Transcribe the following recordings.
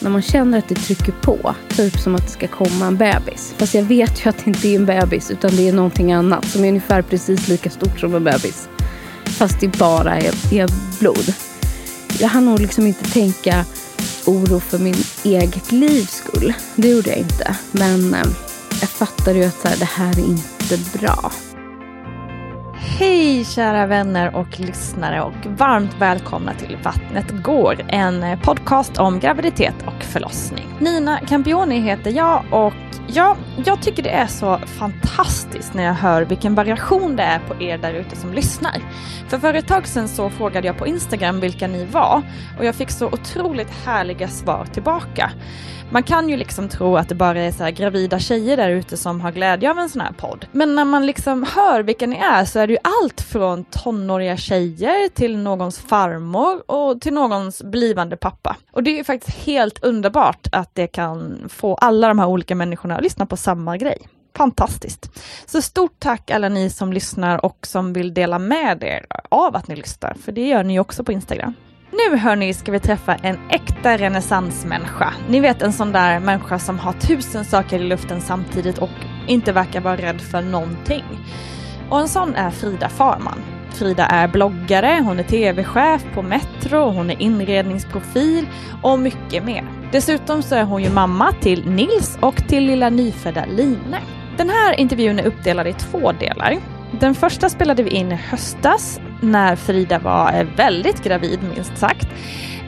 när man känner att det trycker på. Typ som att det ska komma en bebis. Fast jag vet ju att det inte är en bebis utan det är någonting annat som är ungefär precis lika stort som en bebis. Fast det bara är, är blod. Jag hann nog liksom inte tänka oro för min eget livs skull. Det gjorde jag inte. Men eh, jag fattade ju att så här, det här är inte bra. Hej kära vänner och lyssnare och varmt välkomna till Vattnet går, en podcast om graviditet och förlossning. Nina Campioni heter jag och ja, jag tycker det är så fantastiskt när jag hör vilken variation det är på er där ute som lyssnar. För för ett tag sedan så frågade jag på Instagram vilka ni var och jag fick så otroligt härliga svar tillbaka. Man kan ju liksom tro att det bara är så här gravida tjejer där ute som har glädje av en sån här podd. Men när man liksom hör vilka ni är så är det ju allt från tonåriga tjejer till någons farmor och till någons blivande pappa. Och det är ju faktiskt helt underbart att det kan få alla de här olika människorna och lyssna på samma grej. Fantastiskt! Så stort tack alla ni som lyssnar och som vill dela med er av att ni lyssnar, för det gör ni också på Instagram. Nu hörni ska vi träffa en äkta renässansmänniska. Ni vet en sån där människa som har tusen saker i luften samtidigt och inte verkar vara rädd för någonting. Och en sån är Frida Farman. Frida är bloggare, hon är tv-chef på Metro, hon är inredningsprofil och mycket mer. Dessutom så är hon ju mamma till Nils och till lilla nyfödda Line. Den här intervjun är uppdelad i två delar. Den första spelade vi in i höstas när Frida var väldigt gravid minst sagt.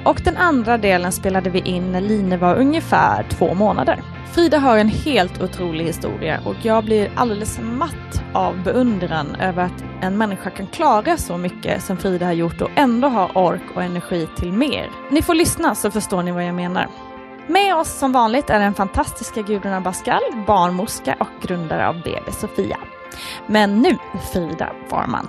Och den andra delen spelade vi in när Line var ungefär två månader. Frida har en helt otrolig historia och jag blir alldeles matt av beundran över att en människa kan klara så mycket som Frida har gjort och ändå ha ork och energi till mer. Ni får lyssna så förstår ni vad jag menar. Med oss som vanligt är den fantastiska Gudrun Abascal, barnmorska och grundare av BB Sofia. Men nu Frida Farman.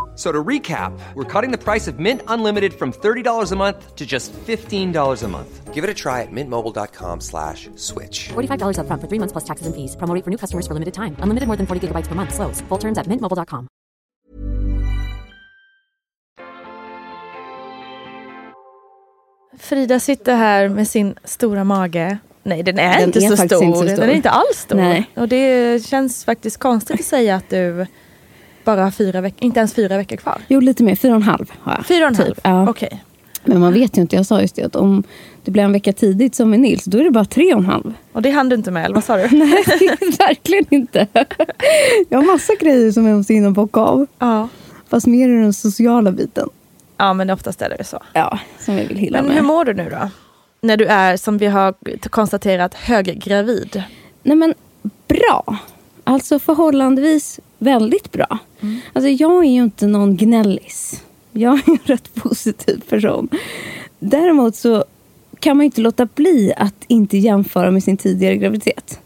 So to recap, we're cutting the price of Mint Unlimited from $30 a month to just $15 a month. Give it a try at mintmobile.com slash switch. $45 upfront for three months plus taxes and fees. Promo rate for new customers for limited time. Unlimited more than 40 gigabytes per month. Slows. Full terms at mintmobile.com. Frida sitter här med sin stora mage. Nej, den är, Den inte, är så faktiskt stor. inte så stor. Den är inte alls stor. Nej. Och det känns faktiskt konstigt att säga att du bara fyra veckor, inte ens fyra veckor kvar. Jo, lite mer. Fyra och en halv har jag. Fyra och en halv? Typ, ja. Okej. Men man vet ju inte. Jag sa just det att om det blir en vecka tidigt som med Nils, då är det bara tre och en halv. Och det hann du inte med, eller vad sa du? Nej, verkligen inte. Jag har massa grejer som jag måste hinna bocka av. ja. Fast mer i den sociala biten. ja, men oftast är det så. Ja, som jag vill hylla Men med. hur mår du nu då? När du är, som vi har konstaterat, höggravid. Nej men bra. Alltså förhållandevis väldigt bra. Alltså jag är ju inte någon gnällis. Jag är en rätt positiv person. Däremot så kan man inte låta bli att inte jämföra med sin tidigare graviditet.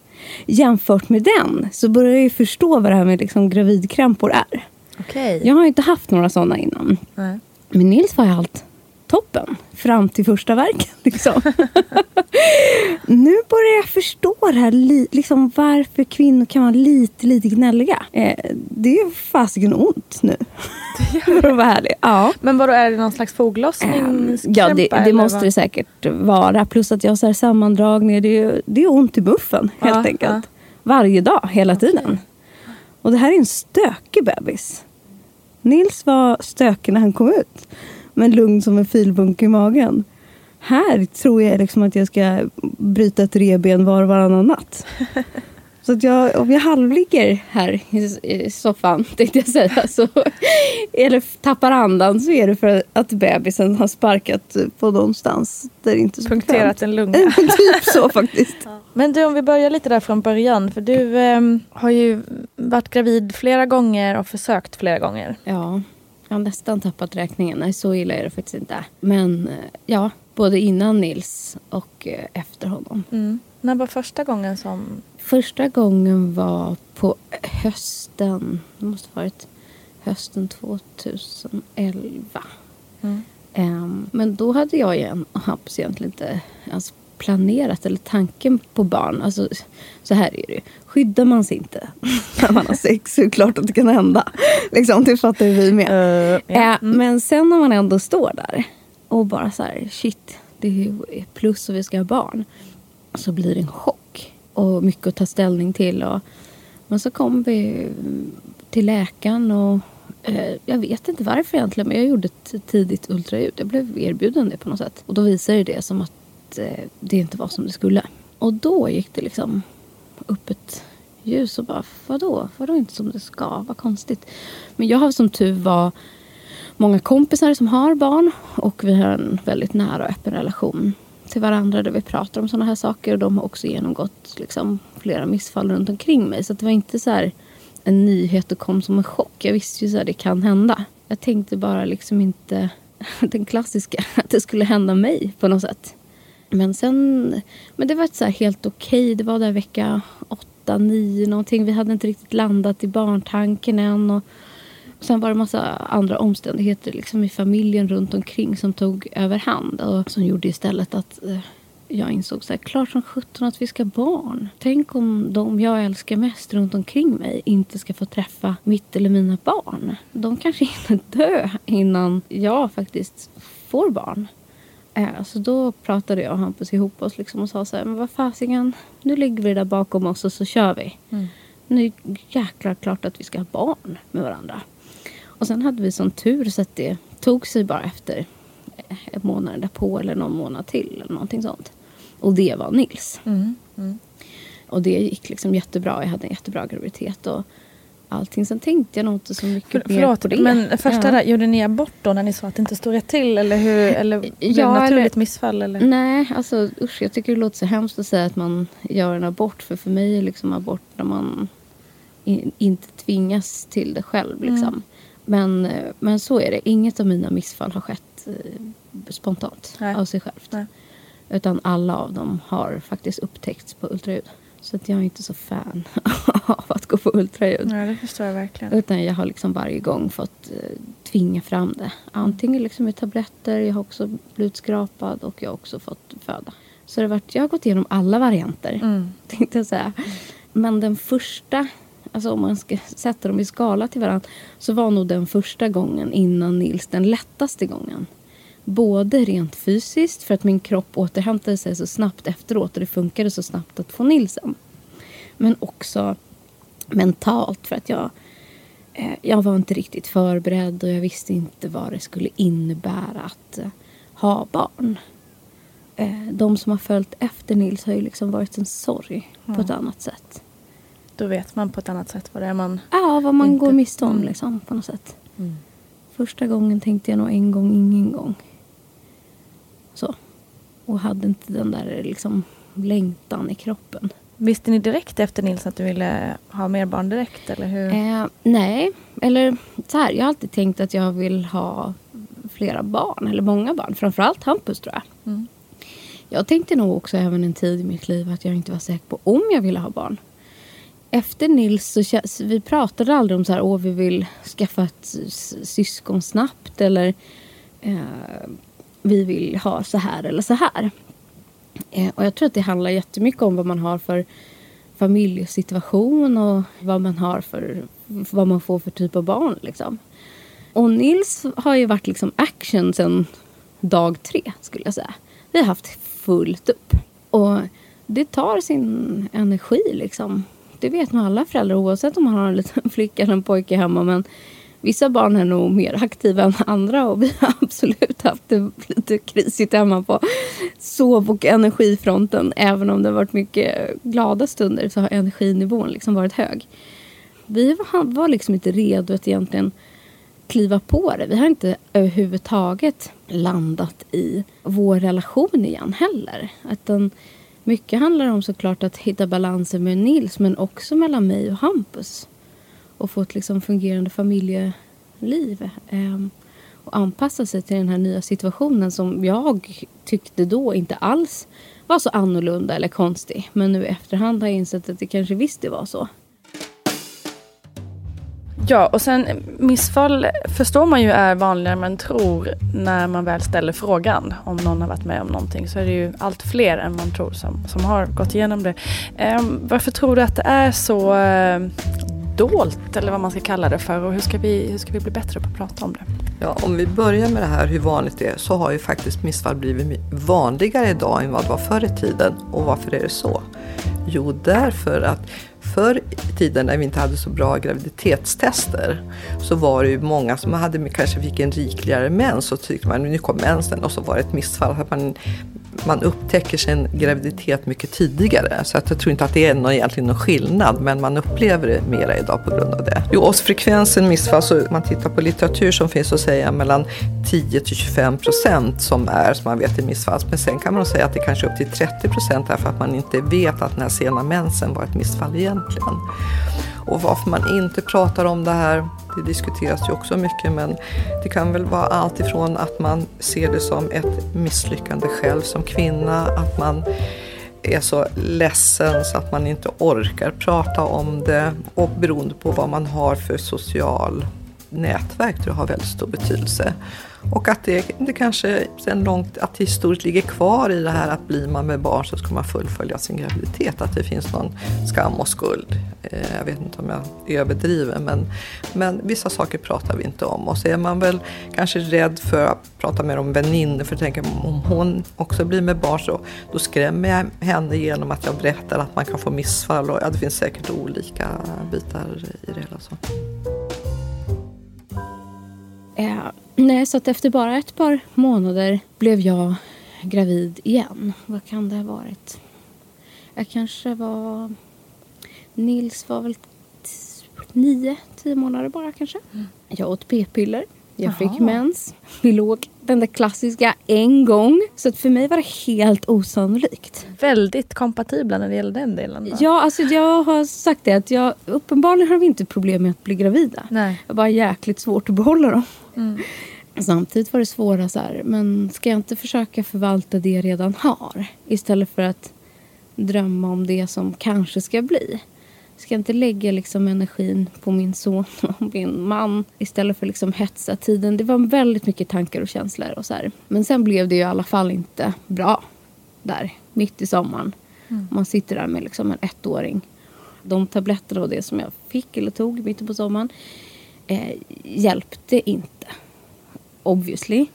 jämfört med den så börjar jag ju förstå vad det här med liksom gravidkrämpor är. Okej. Jag har ju inte haft några sådana innan. Nej. Men Nils var ju allt toppen. Fram till första verken. Liksom. nu börjar jag förstå det här, li- liksom varför kvinnor kan vara lite, lite gnälliga. Eh, det är fasiken ont nu. För att vara ärlig. Ja. Men vadå, är det någon slags foglossningskrämpa? Ja, det, det måste vad? det säkert vara. Plus att jag har så här sammandragningar. Det är, det är ont i buffen helt Ja, enkelt. Varje dag, hela tiden. Och det här är en stökig bebis. Nils var stökig när han kom ut. Men lugn som en filbunk i magen. Här tror jag liksom att jag ska bryta ett reben var och varannan natt. Så att jag, om jag halvligger här i, soffan, tänkte jag säga, så, eller tappar andan så är det för att bebisen har sparkat på någonstans där det inte är så Punkterat en lunga. typ så faktiskt. Men du, om vi börjar lite där från början. För du ehm, har ju varit gravid flera gånger och försökt flera gånger. Ja, jag har nästan tappat räkningen. Nej, så illa är det faktiskt inte. Men eh, ja, både innan Nils och eh, efter honom. Mm. När var första gången som... Första gången var på hösten, det måste ha varit hösten 2011. Mm. Ehm, men då hade jag igen, Hampus egentligen inte ens planerat eller tanken på barn. Alltså, så här är det ju. Skyddar man sig inte när man har sex så är det klart att det kan hända. Liksom, det fattar ju vi med. ja. Eh, Men sen när man ändå står där och bara så här, shit, det är plus och vi ska ha barn. Så blir det en chock och mycket att ta ställning till. Och, men så kom vi till läkaren och eh, jag vet inte varför egentligen men jag gjorde ett tidigt ultraljud. Jag blev erbjuden det på något sätt. Och då visade det som att Eh, det inte var som det skulle. Och då gick det liksom upp ett ljus och bara vadå? Vadå inte som det ska? Vad konstigt. Men jag har som tur var många kompisar som har barn och vi har en väldigt nära och öppen relation till varandra där vi pratar om sådana här saker och de har också genomgått liksom, flera missfall runt omkring mig. Så det var inte så här en nyhet och kom som en chock. Jag visste ju att det kan hända. Jag tänkte bara liksom inte den klassiska, att det skulle hända mig på något sätt. Men sen, men det var ett så här helt okej, det var där vecka åtta, nio någonting. Vi hade inte riktigt landat i barntanken än. Och sen var det massa andra omständigheter liksom i familjen runt omkring som tog överhand. Och som gjorde istället att eh, jag insåg så här, klart som sjutton att vi ska ha barn. Tänk om de jag älskar mest runt omkring mig inte ska få träffa mitt eller mina barn. De kanske hinner dö innan jag faktiskt får barn. Eh, Så då pratade jag och Hampus ihop oss liksom och sa så här, men vad fasiken, nu lägger vi där bakom oss och så kör vi. Nu är det jäklar klart att vi ska ha barn med varandra. Och sen hade vi sån tur så att det tog sig bara efter eh, en månad därpå eller någon månad till eller någonting sånt. Och det var Nils. Mm. Och det gick liksom jättebra. Jag hade en jättebra graviditet och allting. Sen tänkte jag nog inte så mycket För, mer förlåt, på det. men första Ja. där, gjorde ni abort då när ni sa att det inte stod rätt till? Eller, hur, eller blev det Ja, naturligt eller- missfall? Eller? Nej, alltså usch, jag tycker det låter så hemskt att säga att man gör en abort. För för mig är liksom abort när man in, inte tvingas till det själv. Liksom. Men, eh, men så är det. Inget av mina missfall har skett eh, spontant Nej. av sig självt. Nej. Utan alla av dem har faktiskt upptäckts på ultraljud. Så att jag är inte så fan av att gå på ultraljud. Ja, det förstår jag verkligen. Utan jag har liksom varje gång fått eh, tvinga fram det. Antingen liksom med tabletter, jag har också blivit skrapad och jag har också fått föda. Så det varit, jag har gått igenom alla varianter, Mm. tänkte jag säga. Men den första, alltså om man ska sätta dem i skala till varandra, så var nog den första gången innan Nils den lättaste gången. Både rent fysiskt, för att min kropp återhämtade sig så snabbt efteråt och det funkade så snabbt att få Nilsen. Men också mentalt, för att jag eh, jag var inte riktigt förberedd och jag visste inte vad det skulle innebära att eh, ha barn. Eh, de som har följt efter Nils har ju liksom varit en sorg på ett annat sätt. Då vet man på ett annat sätt vad det är man... Ja, vad man Inte- går miste om mm. liksom, på något sätt. Första gången tänkte jag nog en gång, ingen gång. Och hade inte den där liksom längtan i kroppen. Visste ni direkt efter Nils att du ville ha mer barn direkt? Eller hur? Eh, nej, eller så här. Jag har alltid tänkt att jag vill ha flera barn, eller många barn. Framförallt Hampus tror jag. Mm. Jag tänkte nog också även en tid i mitt liv att jag inte var säker på om jag ville ha barn. Efter Nils så vi pratade aldrig om så här, åh vi vill skaffa ett syskon snabbt eller eh, vi vill ha så här eller så här. Eh, och jag tror att det handlar jättemycket om vad man har för familjesituation och vad man har för vad man får för typ av barn. Liksom. Och Nils har ju varit liksom action sen dag tre skulle jag säga. Vi har haft fullt upp. Och det tar sin energi liksom. Det vet nog alla föräldrar oavsett om man har en liten flicka eller en pojke hemma. Men vissa barn är nog mer aktiva än andra och vi har absolut haft det lite krisigt hemma på sov och energifronten. Även om det har varit mycket glada stunder så har energinivån liksom varit hög. Vi var, liksom inte redo att egentligen kliva på det. Vi har inte överhuvudtaget landat i vår relation igen heller. Utan mycket handlar om såklart att hitta balansen med Nils men också mellan mig och Hampus. Och få ett liksom fungerande familjeliv. Ehm, och anpassa sig till den här nya situationen som jag tyckte då inte alls var så annorlunda eller konstig. Men nu i efterhand har jag insett att det kanske visst det var så. Ja, och sen missfall förstår man ju är vanligare än man tror när man väl ställer frågan om någon har varit med om någonting. Så är det ju allt fler än man tror som, som har gått igenom det. Ehm, varför tror du att det är så eh, dolt, eller vad man ska kalla det för? Och hur ska vi, hur ska vi bli bättre på att prata om det? Ja, om vi börjar med det här hur vanligt det är så har ju faktiskt missfall blivit vanligare idag än vad det var förr i tiden. Och varför är det så? Jo, därför att förr i tiden när vi inte hade så bra graviditetstester så var det ju många som hade, kanske fick en rikligare mens och tyckte man nu kom mensen och så var det ett missfall. Att man, man upptäcker sin graviditet mycket tidigare. Så att jag tror inte att det är någon, egentligen någon skillnad men man upplever det mera idag på grund av det. Jo, och frekvensen missfall, så man tittar på litteratur som finns så säger mellan 10 till 25 procent som är som man vet är missfall. Men sen kan man säga att det kanske är upp till 30 procent därför att man inte vet att den här sena mensen var ett missfall egentligen. Och varför man inte pratar om det här, det diskuteras ju också mycket, men det kan väl vara allt ifrån att man ser det som ett misslyckande själv som kvinna, att man är så ledsen så att man inte orkar prata om det och beroende på vad man har för social nätverk tror jag har väldigt stor betydelse. Och att det, det kanske sen långt, att historiskt ligger kvar i det här att blir man med barn så ska man fullfölja sin graviditet. Att det finns någon skam och skuld. Eh, jag vet inte om jag överdriver men, men vissa saker pratar vi inte om. Och så är man väl kanske rädd för att prata mer om väninnor för tänker om hon också blir med barn så då skrämmer jag henne genom att jag berättar att man kan få missfall. Och, ja, det finns säkert olika bitar i det hela. Så. Eh, nej, så att efter bara ett par månader blev jag gravid igen. Vad kan det ha varit? Jag kanske var... Nils var väl nio, tio månader bara kanske. Jag åt p-piller. Jag fick mens. Vi låg den där klassiska en gång. Så att för mig var det helt osannolikt. Väldigt kompatibla när det gäller den delen. Då. Ja, alltså jag har sagt det att jag uppenbarligen har vi inte problem med att bli gravida. Nej. Jag har bara jäkligt svårt att behålla dem. Samtidigt var det svåra så här, men ska jag inte försöka förvalta det jag redan har? Istället för att drömma om det som kanske ska bli. Ska jag inte lägga liksom energin på min son och min man istället för liksom hetsa tiden? Det var väldigt mycket tankar och känslor. Och så här. Men sen blev det ju i alla fall inte bra där, mitt i sommaren. Man sitter där med liksom en ettåring. De tabletterna och det som jag fick eller tog i mitten på sommaren eh, hjälpte inte obviously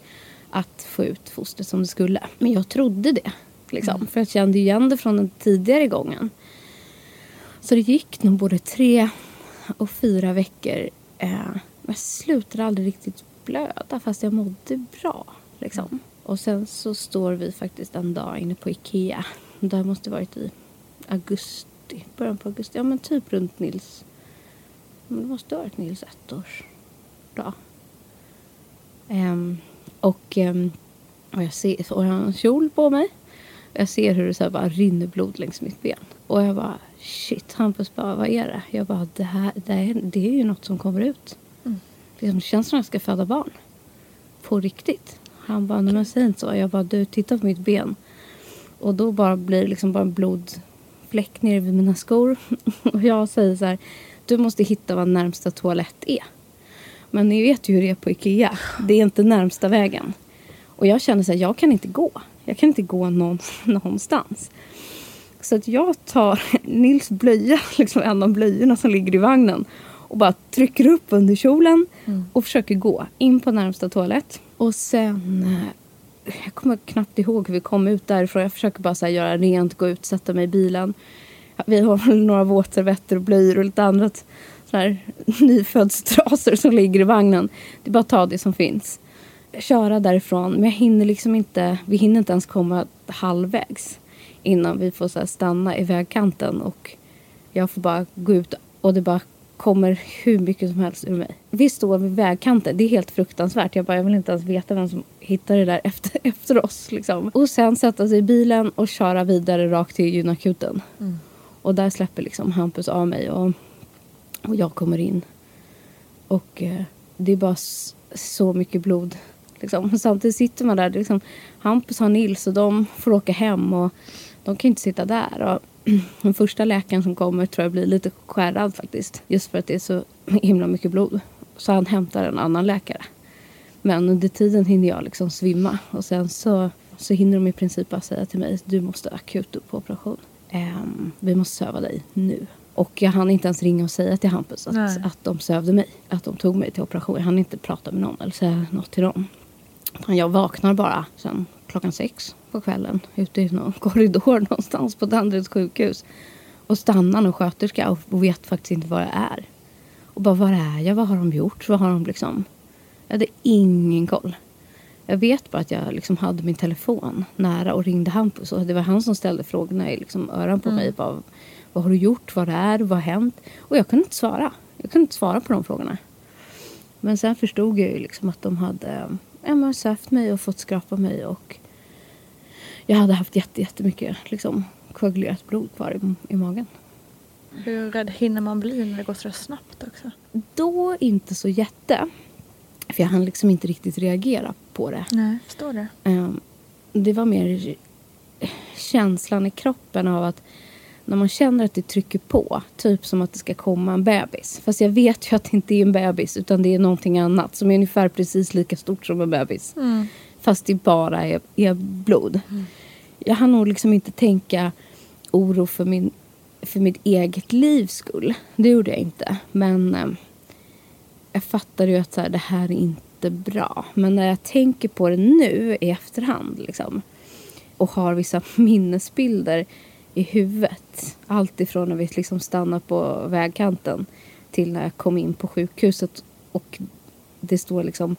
att få ut fostret som det skulle. Men jag trodde det. Liksom, För jag kände igen det från den tidigare gången. Så det gick nog både tre och fyra veckor. Eh, jag slutade aldrig riktigt blöda fast jag mådde bra. Liksom. Och sen så står vi faktiskt en dag inne på Ikea. Det här måste varit i augusti, början på augusti. Ja men typ runt Nils. Men det måste ha varit Nils ettårsdag. Um, och, um, och jag ser, och jag har en kjol på mig. Jag ser hur det så här bara rinner blod längs mitt ben. Och jag bara shit, Hampus bara vad är det? Jag bara det här det är, det är ju något som kommer ut. Liksom, det känns som att jag ska föda barn. På riktigt. Han bara, nej men säg inte så. Jag bara, du titta på mitt ben. Och då bara blir det liksom bara en blodfläck nere vid mina skor. Och jag säger så här, du måste hitta vad närmsta toalett är. Men ni vet ju hur det är på Ikea. Det är inte närmsta vägen. Och jag känner så här, jag kan inte gå. Jag kan inte gå någon, någonstans. Så att jag tar Nils blöja, liksom en av blöjorna som ligger i vagnen och bara trycker upp under kjolen Mm. och försöker gå in på närmsta toalett. Och sen... eh, Jag kommer knappt ihåg hur vi kom ut därifrån. Jag försöker bara så göra rent, gå ut, sätta mig i bilen. Vi har några våtservetter och blöjor och lite annat så här nyföddstrasor som ligger i vagnen. Det är bara att ta det som finns. Köra därifrån, men jag hinner liksom inte, vi hinner inte ens komma halvvägs innan vi får så stanna i vägkanten och jag får bara gå ut och det bara kommer hur mycket som helst ur mig. Vi står vid vägkanten, det är helt fruktansvärt. Jag bara, jag vill inte ens veta vem som hittar det där efter, efter oss. Liksom. Och sen sätta sig i bilen och köra vidare rakt till gynakuten. Och där släpper liksom Hampus av mig och, och jag kommer in. Och eh, det är bara så mycket blod. Liksom. Samtidigt sitter man där. Liksom, Hampus har Nils och de får åka hem. Och de kan inte sitta där. Och den första läkaren som kommer tror jag blir lite skärrad faktiskt. Just för att det är så himla mycket blod. Så han hämtar en annan läkare. Men under tiden hinner jag liksom svimma. Och sen så, så hinner de i princip bara säga till mig du måste akut upp på operation. Ehm, vi måste söva dig nu. Och jag hann inte ens ringa och säga till Hampus att, Nej. att de sövde mig. Att de tog mig till operation. Jag hann inte prata med någon eller säga något till dem. Jag vaknar bara sen klockan sex på kvällen ute i någon korridor någonstans på Danderyds sjukhus. Och stannar någon sköterska och, vet faktiskt inte vad det är. Och bara, var är jag? Vad har de gjort? Vad har de liksom... Jag hade ingen koll. Jag vet bara att jag liksom hade min telefon nära och ringde Hampus. Och det var han som ställde frågorna i liksom öron på mig. Bara, vad har du gjort? Vad är? Vad har hänt? Och jag kunde inte svara. Jag kunde inte svara på de frågorna. Men sen förstod jag ju liksom att de hade ja, sövt mig och fått skrapa mig. Och jag hade haft jätte, jättemycket liksom, koagulerat blod kvar i, i magen. Hur rädd hinner man bli när det går så snabbt också? Då inte så jätte. För jag hann liksom inte riktigt reagera på det. Nej, förstår det. Ehm, det var mer känslan i kroppen av att när man känner att det trycker på, typ som att det ska komma en bebis. Fast jag vet ju att det inte är en bebis utan det är någonting annat som är ungefär precis lika stort som en bebis. Fast det bara är, är blod. Jag hann nog liksom inte tänka oro för, min, för mitt eget livs skull. Det gjorde jag inte. Men ehm, jag fattade ju att så här, det här är inte bra. Men när jag tänker på det nu i efterhand liksom, och har vissa minnesbilder i huvudet. Allt ifrån när vi liksom stannade på vägkanten till när jag kom in på sjukhuset och det står liksom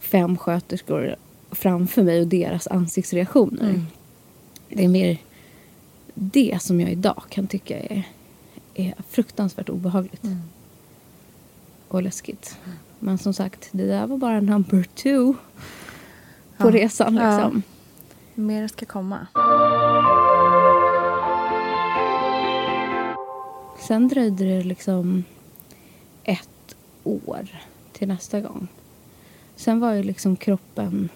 fem sköterskor framför mig och deras ansiktsreaktioner. Det är mer det som jag idag kan tycka är, är fruktansvärt obehagligt och läskigt. Men som sagt, det där var bara number two på Ja. resan. Ja. Liksom. Mer ska komma. Sen dröjde det liksom ett år till nästa gång. Sen var ju liksom kroppen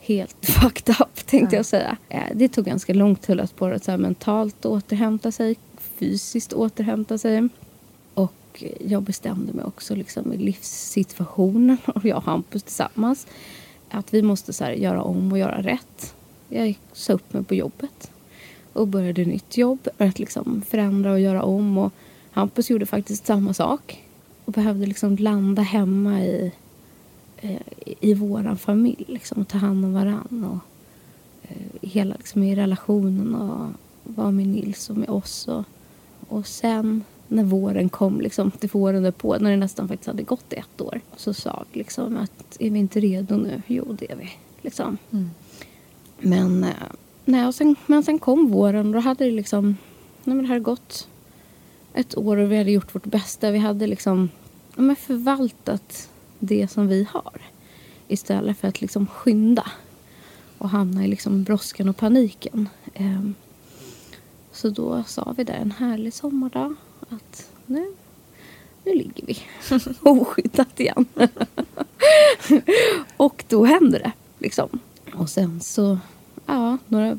helt fucked up tänkte Ja. jag säga. Eh, Det tog ganska lång tid att på så här mentalt återhämta sig, fysiskt återhämta sig. Och jag bestämde mig också liksom i livssituationen och jag och Hampus tillsammans att vi måste så här göra om och göra rätt. Jag sa upp mig på jobbet och började nytt jobb. Att liksom förändra och göra om. Och Hampus gjorde faktiskt samma sak. Och behövde liksom landa hemma i, eh, i våran familj. Liksom, och ta hand om varann. Och, eh, hela liksom, i relationen och vara med Nils och med oss. Och, och sen när våren kom, liksom, till våren därpå, när det nästan faktiskt hade gått ett år. Så sa vi liksom att är vi inte redo nu? Jo, det är vi. Liksom. Men, eh, nej, och sen, men sen kom våren och då hade det liksom... Nej, men det hade gått ett år och vi hade gjort vårt bästa. Vi hade liksom ja, men förvaltat det som vi har istället för att liksom skynda och hamna i liksom brådskan och paniken. Ehm, så då sa vi där en härlig sommardag att nu, nu ligger vi oskyddat igen. och då hände det. Liksom. Och sen så, ja, några,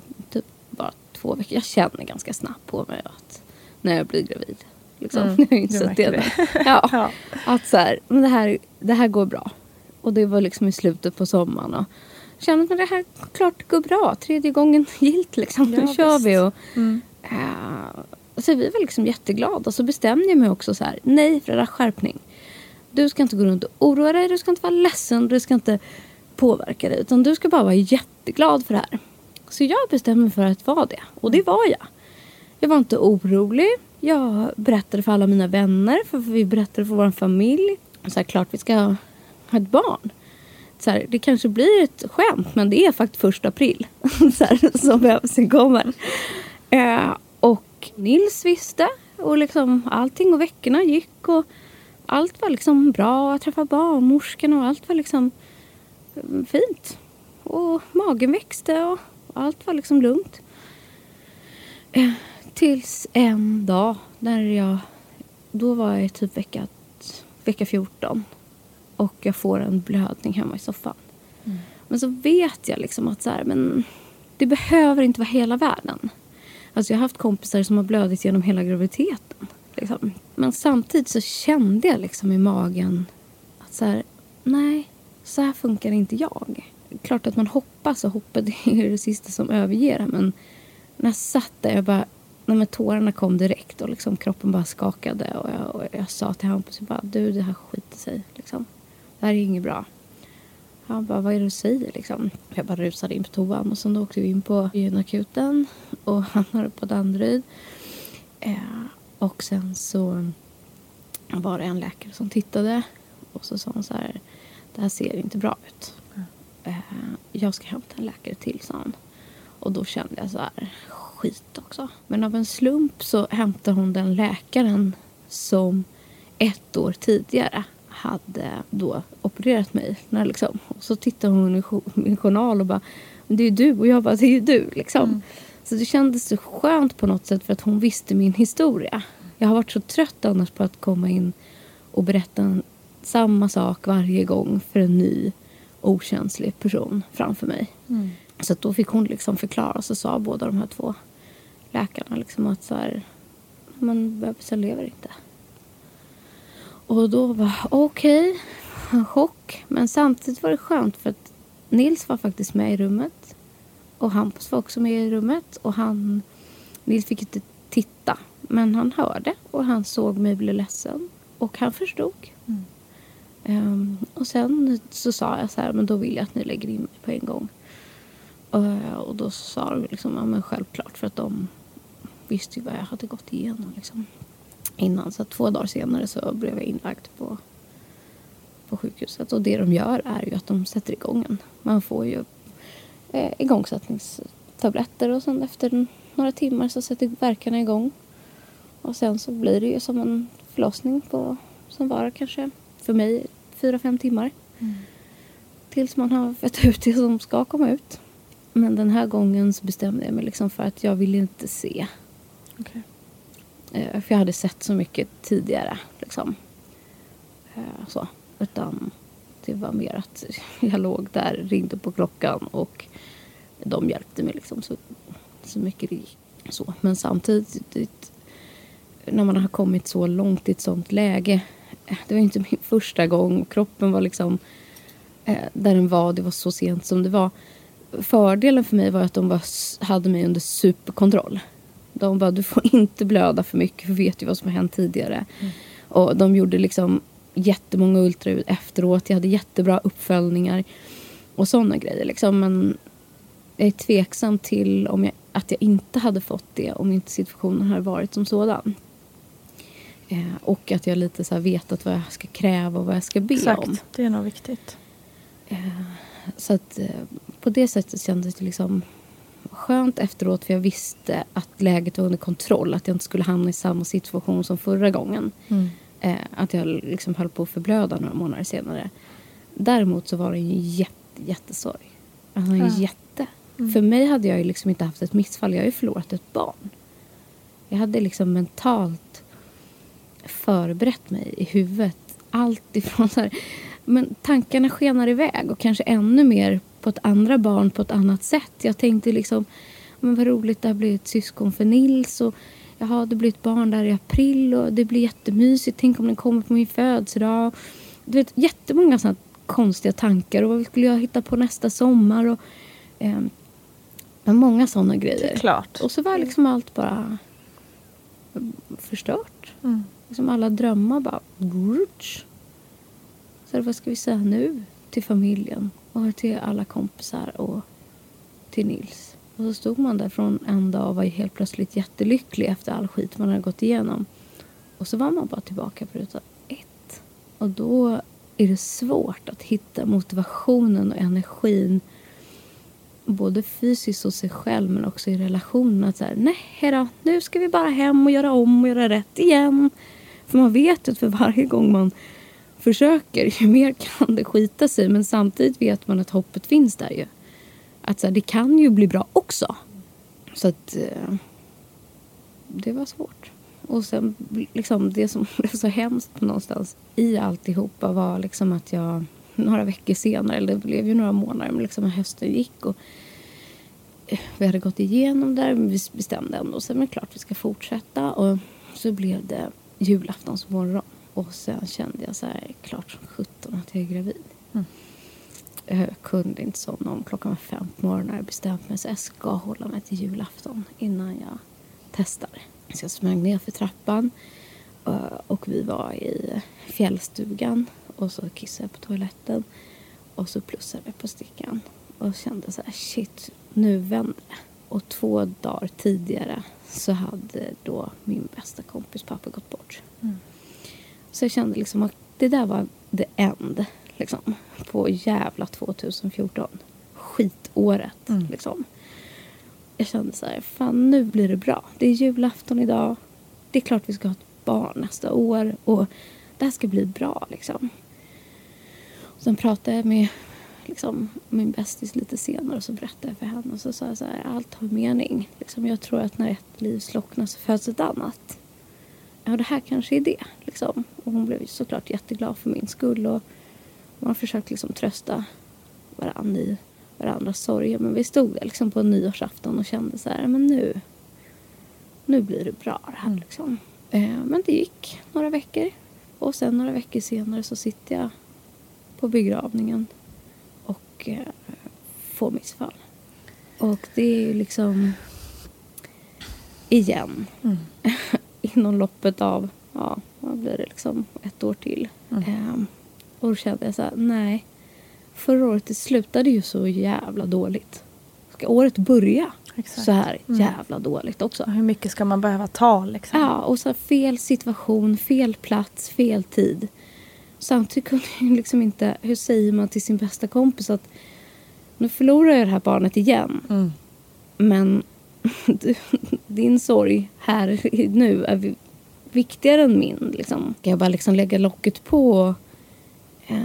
två veckor. Jag känner ganska snabbt på mig att när jag blir gravid. Liksom. Mm, jag insett det. det. Ja, Ja. Att så här, men det här, det här går bra. Och det var liksom i slutet på sommaren. Och jag kände att det här klart går bra. Tredje gången gilt liksom. Ja, nu kör vi. Och, Mm. eh, så vi var liksom jätteglada. Så bestämde jag mig också så här. Nej Freda, skärpning. Du ska inte gå runt och oroa dig. Du ska inte vara ledsen. Du ska inte påverka dig. Utan du ska bara vara jätteglad för det här. Så jag bestämde mig för att vara det. Och det var jag. Jag var inte orolig. Jag berättade för alla mina vänner. För vi berättade för vår familj. Så här, klart vi ska ha ett barn. Så här, det kanske blir ett skämt men det är faktiskt första april så här, som bebisen kommer. Eh, och Nils visste och liksom allting och veckorna gick och allt var liksom bra. Jag träffade barnmorskan och allt var liksom mm, fint. Och magen växte och allt var liksom lugnt. Eh, tills en dag när jag, då var jag typ vecka, vecka 14 och jag får en blödning hemma i soffan. Men så vet jag liksom att så här, men det behöver inte vara hela världen. Alltså jag har haft kompisar som har blödit genom hela graviditeten. Liksom. Men samtidigt så kände jag liksom i magen att så här, nej, så här funkar inte jag. Klart att man hoppas och hoppet är det sista som överger en, Men när jag satt där, jag bara, nej men tårarna kom direkt och liksom kroppen bara skakade. Och jag, och jag sa till Hampus, jag bara, du det här skiter sig. Liksom. Det här är inget bra. Han bara, vad är det du säger liksom? Jag bara rusade in på toan och sen åkte vi in på gynakuten och hamnade på Danderyd. Eh, och sen så var det en läkare som tittade och så sa hon så här, det här ser inte bra ut. Eh, jag ska hämta en läkare till, sa han. Och då kände jag så här, skit också. Men av en slump så hämtade hon den läkaren som ett år tidigare hade då opererat mig. När liksom, och så tittade hon i min journal och bara, "Men det är ju du. Och jag bara, det är ju du. Liksom. Så det kändes så skönt på något sätt för att hon visste min historia. Jag har varit så trött annars på att komma in och berätta samma sak varje gång för en ny okänslig person framför mig. Så att då fick hon liksom förklara. Så sa båda de här två läkarna liksom att så här, men bebisen lever inte. Och då var okej, en chock. Men samtidigt var det skönt för att Nils var faktiskt med i rummet. Och Hampus var också med i rummet. Och han, Nils fick inte titta. Men han hörde och han såg mig bli ledsen. Och han förstod. Um, och sen så sa jag så här, men då vill jag att ni lägger in mig på en gång. Uh, och då sa de liksom, ja men självklart för att de visste ju vad jag hade gått igenom liksom. Innan. Så två dagar senare så blev jag inlagd på, på sjukhuset. Och det de gör är ju att de sätter igång en. Man får ju eh, igångsättningstabletter och sen efter några timmar så sätter verkarna igång. Och sen så blir det ju som en förlossning på, som varar kanske för mig fyra, fem timmar. Tills man har fått ut det som ska komma ut. Men den här gången så bestämde jag mig liksom för att jag ville inte se. Eh, För jag hade sett så mycket tidigare. Liksom. Eh, Så. Utan det var mer att jag låg där, ringde på klockan och de hjälpte mig liksom så, så mycket det gick. Så. Men samtidigt, när man har kommit så långt i ett sånt läge. Det var inte min första gång. Kroppen var liksom eh, där den var. Det var så sent som det var. Fördelen för mig var att de var, hade mig under superkontroll. De bara, du får inte blöda för mycket för vet ju vad som har hänt tidigare. Och de gjorde liksom jättemånga ultraljud efteråt. Jag hade jättebra uppföljningar och sådana grejer. Liksom. Men jag är tveksam till om jag, att jag inte hade fått det om inte situationen hade varit som sådan. Eh, och att jag lite så här vetat vad jag ska kräva och vad jag ska be Exakt, om. det är nog viktigt. Så att eh, på det sättet kändes det liksom skönt efteråt för jag visste att läget var under kontroll. Att jag inte skulle hamna i samma situation som förra gången. Eh, att jag liksom höll på att förblöda några månader senare. Däremot så var det en jätte, jättesorg. Alltså en Ja. jätte. För mig hade jag ju liksom inte haft ett missfall. Jag har ju förlorat ett barn. Jag hade liksom mentalt förberett mig i huvudet. Allt ifrån så här, men tankarna skenar iväg och kanske ännu mer på ett andra barn på ett annat sätt. Jag tänkte liksom, men vad roligt, det har blivit ett syskon för Nils. Och, Jaha, det blir ett barn där i april och det blir jättemysigt. Tänk om den kommer på min födelsedag. Du vet, jättemånga sådana konstiga tankar. Och vad skulle jag hitta på nästa sommar? Och, eh, många sådana grejer. Och så var liksom allt bara förstört. Mm. Liksom alla drömmar bara... Så vad ska vi säga nu till familjen och till alla kompisar och till Nils? Och så stod man där från en dag och var helt plötsligt jättelycklig efter all skit man hade gått igenom. Och så var man bara tillbaka på ruta ett. Och då är det svårt att hitta motivationen och energin både fysiskt hos sig själv men också i relationen. Att så här, nej då, nu ska vi bara hem och göra om och göra rätt igen. För man vet ju att för varje gång man försöker, ju mer kan det skita sig. Men samtidigt vet man att hoppet finns där ju. Att så här, det kan ju bli bra också. Så att eh, det var svårt. Och sen liksom det som blev så hemskt någonstans i alltihopa var liksom att jag några veckor senare, eller det blev ju några månader, men liksom hösten gick och eh, vi hade gått igenom där, men vi bestämde ändå så men klart vi ska fortsätta och så blev det julaftonsmorgon och sen kände jag så här klart som sjutton att jag är gravid. Mm. Jag kunde inte somna om klockan var fem på morgonen. Jag bestämt mig så jag ska hålla mig till julafton innan jag testar. Så jag smög ner för trappan eh, och vi var i fjällstugan och så kissade jag på toaletten och så plussade jag på stickan och kände så här shit, nu vänder det. Och två dagar tidigare så hade då min bästa kompis pappa gått bort. Mm. Så jag kände liksom att det där var the end liksom, på jävla 2014. Skitåret. Mm. Liksom. Jag kände så här, fan nu blir det bra. Det är julafton idag. Det är klart vi ska ha ett barn nästa år. Och det här ska bli bra liksom. Och sen pratade jag med liksom, min bästis lite senare och så berättade jag för henne och så sa jag så här, allt har mening. Liksom, jag tror att när ett liv slocknar så föds ett annat. Ja, det här kanske är det. Liksom. Och hon blev såklart jätteglad för min skull. Och man har försökt liksom trösta varandra i varandras sorger. Men vi stod där liksom på nyårsafton och kände så här, men nu, nu blir det bra det här. Mm. Liksom. Eh, men det gick några veckor. Och sen några veckor senare så sitter jag på begravningen och eh, får missfall. Och det är liksom igen. Mm. Inom loppet av, ja, vad blir det liksom, ett år till. Mm. Eh, och då kände jag så här, nej. Förra året det slutade ju så jävla dåligt. Ska året börja Exakt. så här mm. jävla dåligt också? Hur mycket ska man behöva ta liksom? Ja, och så fel situation, fel plats, fel tid. Samtidigt kunde jag liksom inte, hur säger man till sin bästa kompis att nu förlorar jag det här barnet igen. Mm. Men du, din sorg här nu är viktigare än min. Liksom. Ska jag bara liksom lägga locket på och eh,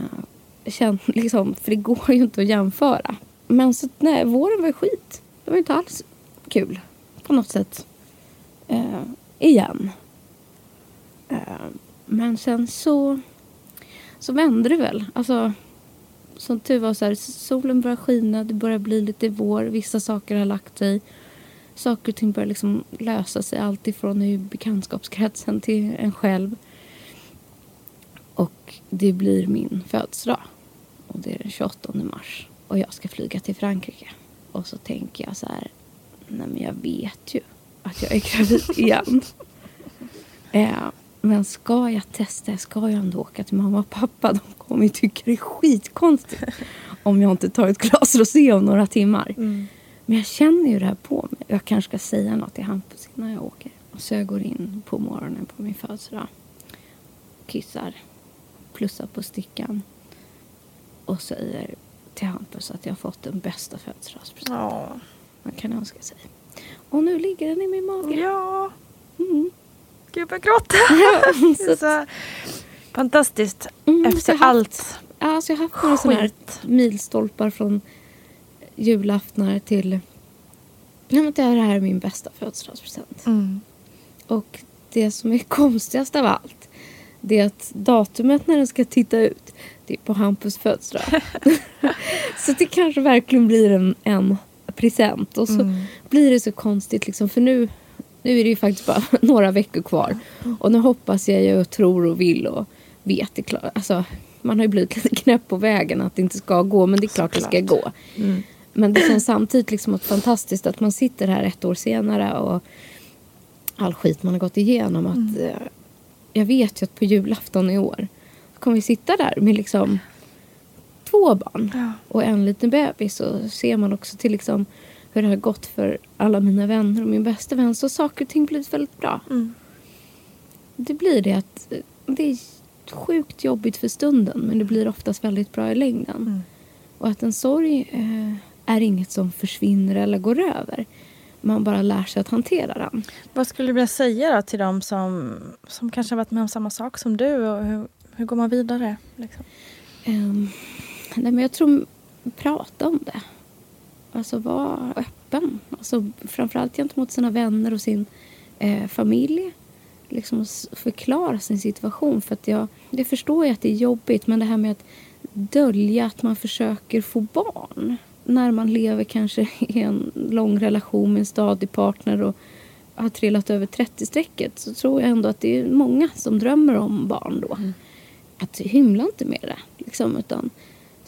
känna, liksom, för det går ju inte att jämföra. Men så, nej, våren var skit. Det var inte alls kul på något sätt. Eh, igen. Eh, men sen så, så vände det väl. Alltså, som tur var så här, solen börjar skina, det börjar bli lite vår, vissa saker har lagt sig. Saker och ting börjar liksom lösa sig, allt ifrån i bekantskapskretsen till en själv. Och det blir min födelsedag. Och det är den 28 mars. Och jag ska flyga till Frankrike. Och så tänker jag så här, nej men jag vet ju att jag är gravid igen. eh, men ska jag testa, ska jag ändå åka till mamma och pappa. De kommer ju tycka det är skitkonstigt om jag inte tar ett glas rosé om några timmar. Mm. Men jag känner ju det här på mig. Jag kanske ska säga något till Hampus innan jag åker. Så jag går in på morgonen på min födelsedag. Kissar plussar på stickan och säger till Hampus att jag har fått den bästa födelsedagspresenten man kan önska sig. Och nu ligger den i min mage. Ja. Mm. Gud, jag börjar gråta. det är så fantastiskt. Mm, Efter haft, allt ja, alltså jag har haft några sådana här milstolpar från julaftnar till Ja, det här är min bästa födelsedagspresent. Mm. Och det som är konstigast av allt det är att datumet när den ska titta ut det är på Hampus födelsedag. så det kanske verkligen blir en, en present. Och så blir det så konstigt liksom, för nu, nu är det ju faktiskt bara några veckor kvar. Och nu hoppas jag och tror och vill och vet det klart. Alltså, man har ju blivit lite knäpp på vägen att det inte ska gå, men det är klart det ska gå. Men det känns samtidigt liksom att fantastiskt att man sitter här ett år senare och all skit man har gått igenom. Att, eh, jag vet ju att på julafton i år kommer vi sitta där med liksom två barn och en liten bebis. Och ser man också till liksom hur det har gått för alla mina vänner och min bästa vän så har saker och ting blivit väldigt bra. Det blir det att det är sjukt jobbigt för stunden men det blir oftast väldigt bra i längden. Och att en sorg eh, är inget som försvinner eller går över. Man bara lär sig att hantera den. Vad skulle du vilja säga då till dem som, som kanske har varit med om samma sak som du? Och hur, hur går man vidare? Liksom? Ehm, nej, men jag tror prata om det. Alltså vara öppen. Alltså, framförallt gentemot sina vänner och sin eh, familj. Liksom förklara sin situation. För att jag, jag förstår ju att det är jobbigt men det här med att dölja att man försöker få barn. När man lever kanske i en lång relation med en stadig partner och har trillat över 30-strecket så tror jag ändå att det är många som drömmer om barn då. Att hymla inte med det. Liksom, utan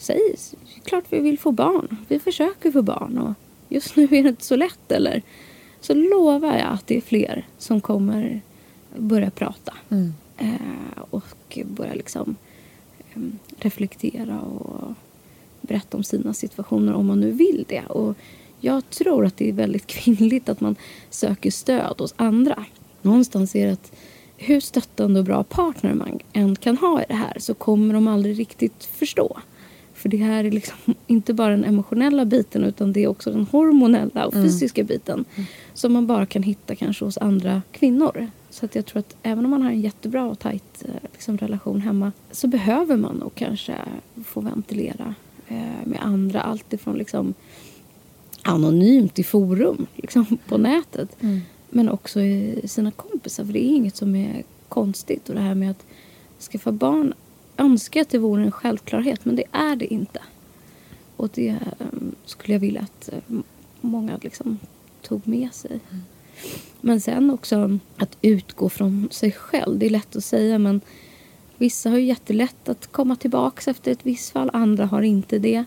säg klart vi vill få barn. Vi försöker få barn och just nu är det inte så lätt. Eller så lovar jag att det är fler som kommer börja prata. Eh, och börja liksom eh, reflektera och berätta om sina situationer om man nu vill det. Och jag tror att det är väldigt kvinnligt att man söker stöd hos andra. Någonstans är det att hur stöttande och bra partner man än kan ha i det här så kommer de aldrig riktigt förstå. För det här är liksom inte bara den emotionella biten utan det är också den hormonella och fysiska biten. Som man bara kan hitta kanske hos andra kvinnor. Så att jag tror att även om man har en jättebra och tajt eh, liksom, relation hemma så behöver man nog kanske få ventilera eh, med andra. Allt ifrån liksom anonymt i forum liksom, på nätet. Men också i sina kompisar. För det är inget som är konstigt. Och det här med att skaffa barn önskar att det vore en självklarhet. Men det är det inte. Och det eh, skulle jag vilja att eh, många liksom tog med sig. Men sen också att utgå från sig själv. Det är lätt att säga men vissa har ju jättelätt att komma tillbaka efter ett visst fall. Andra har inte det.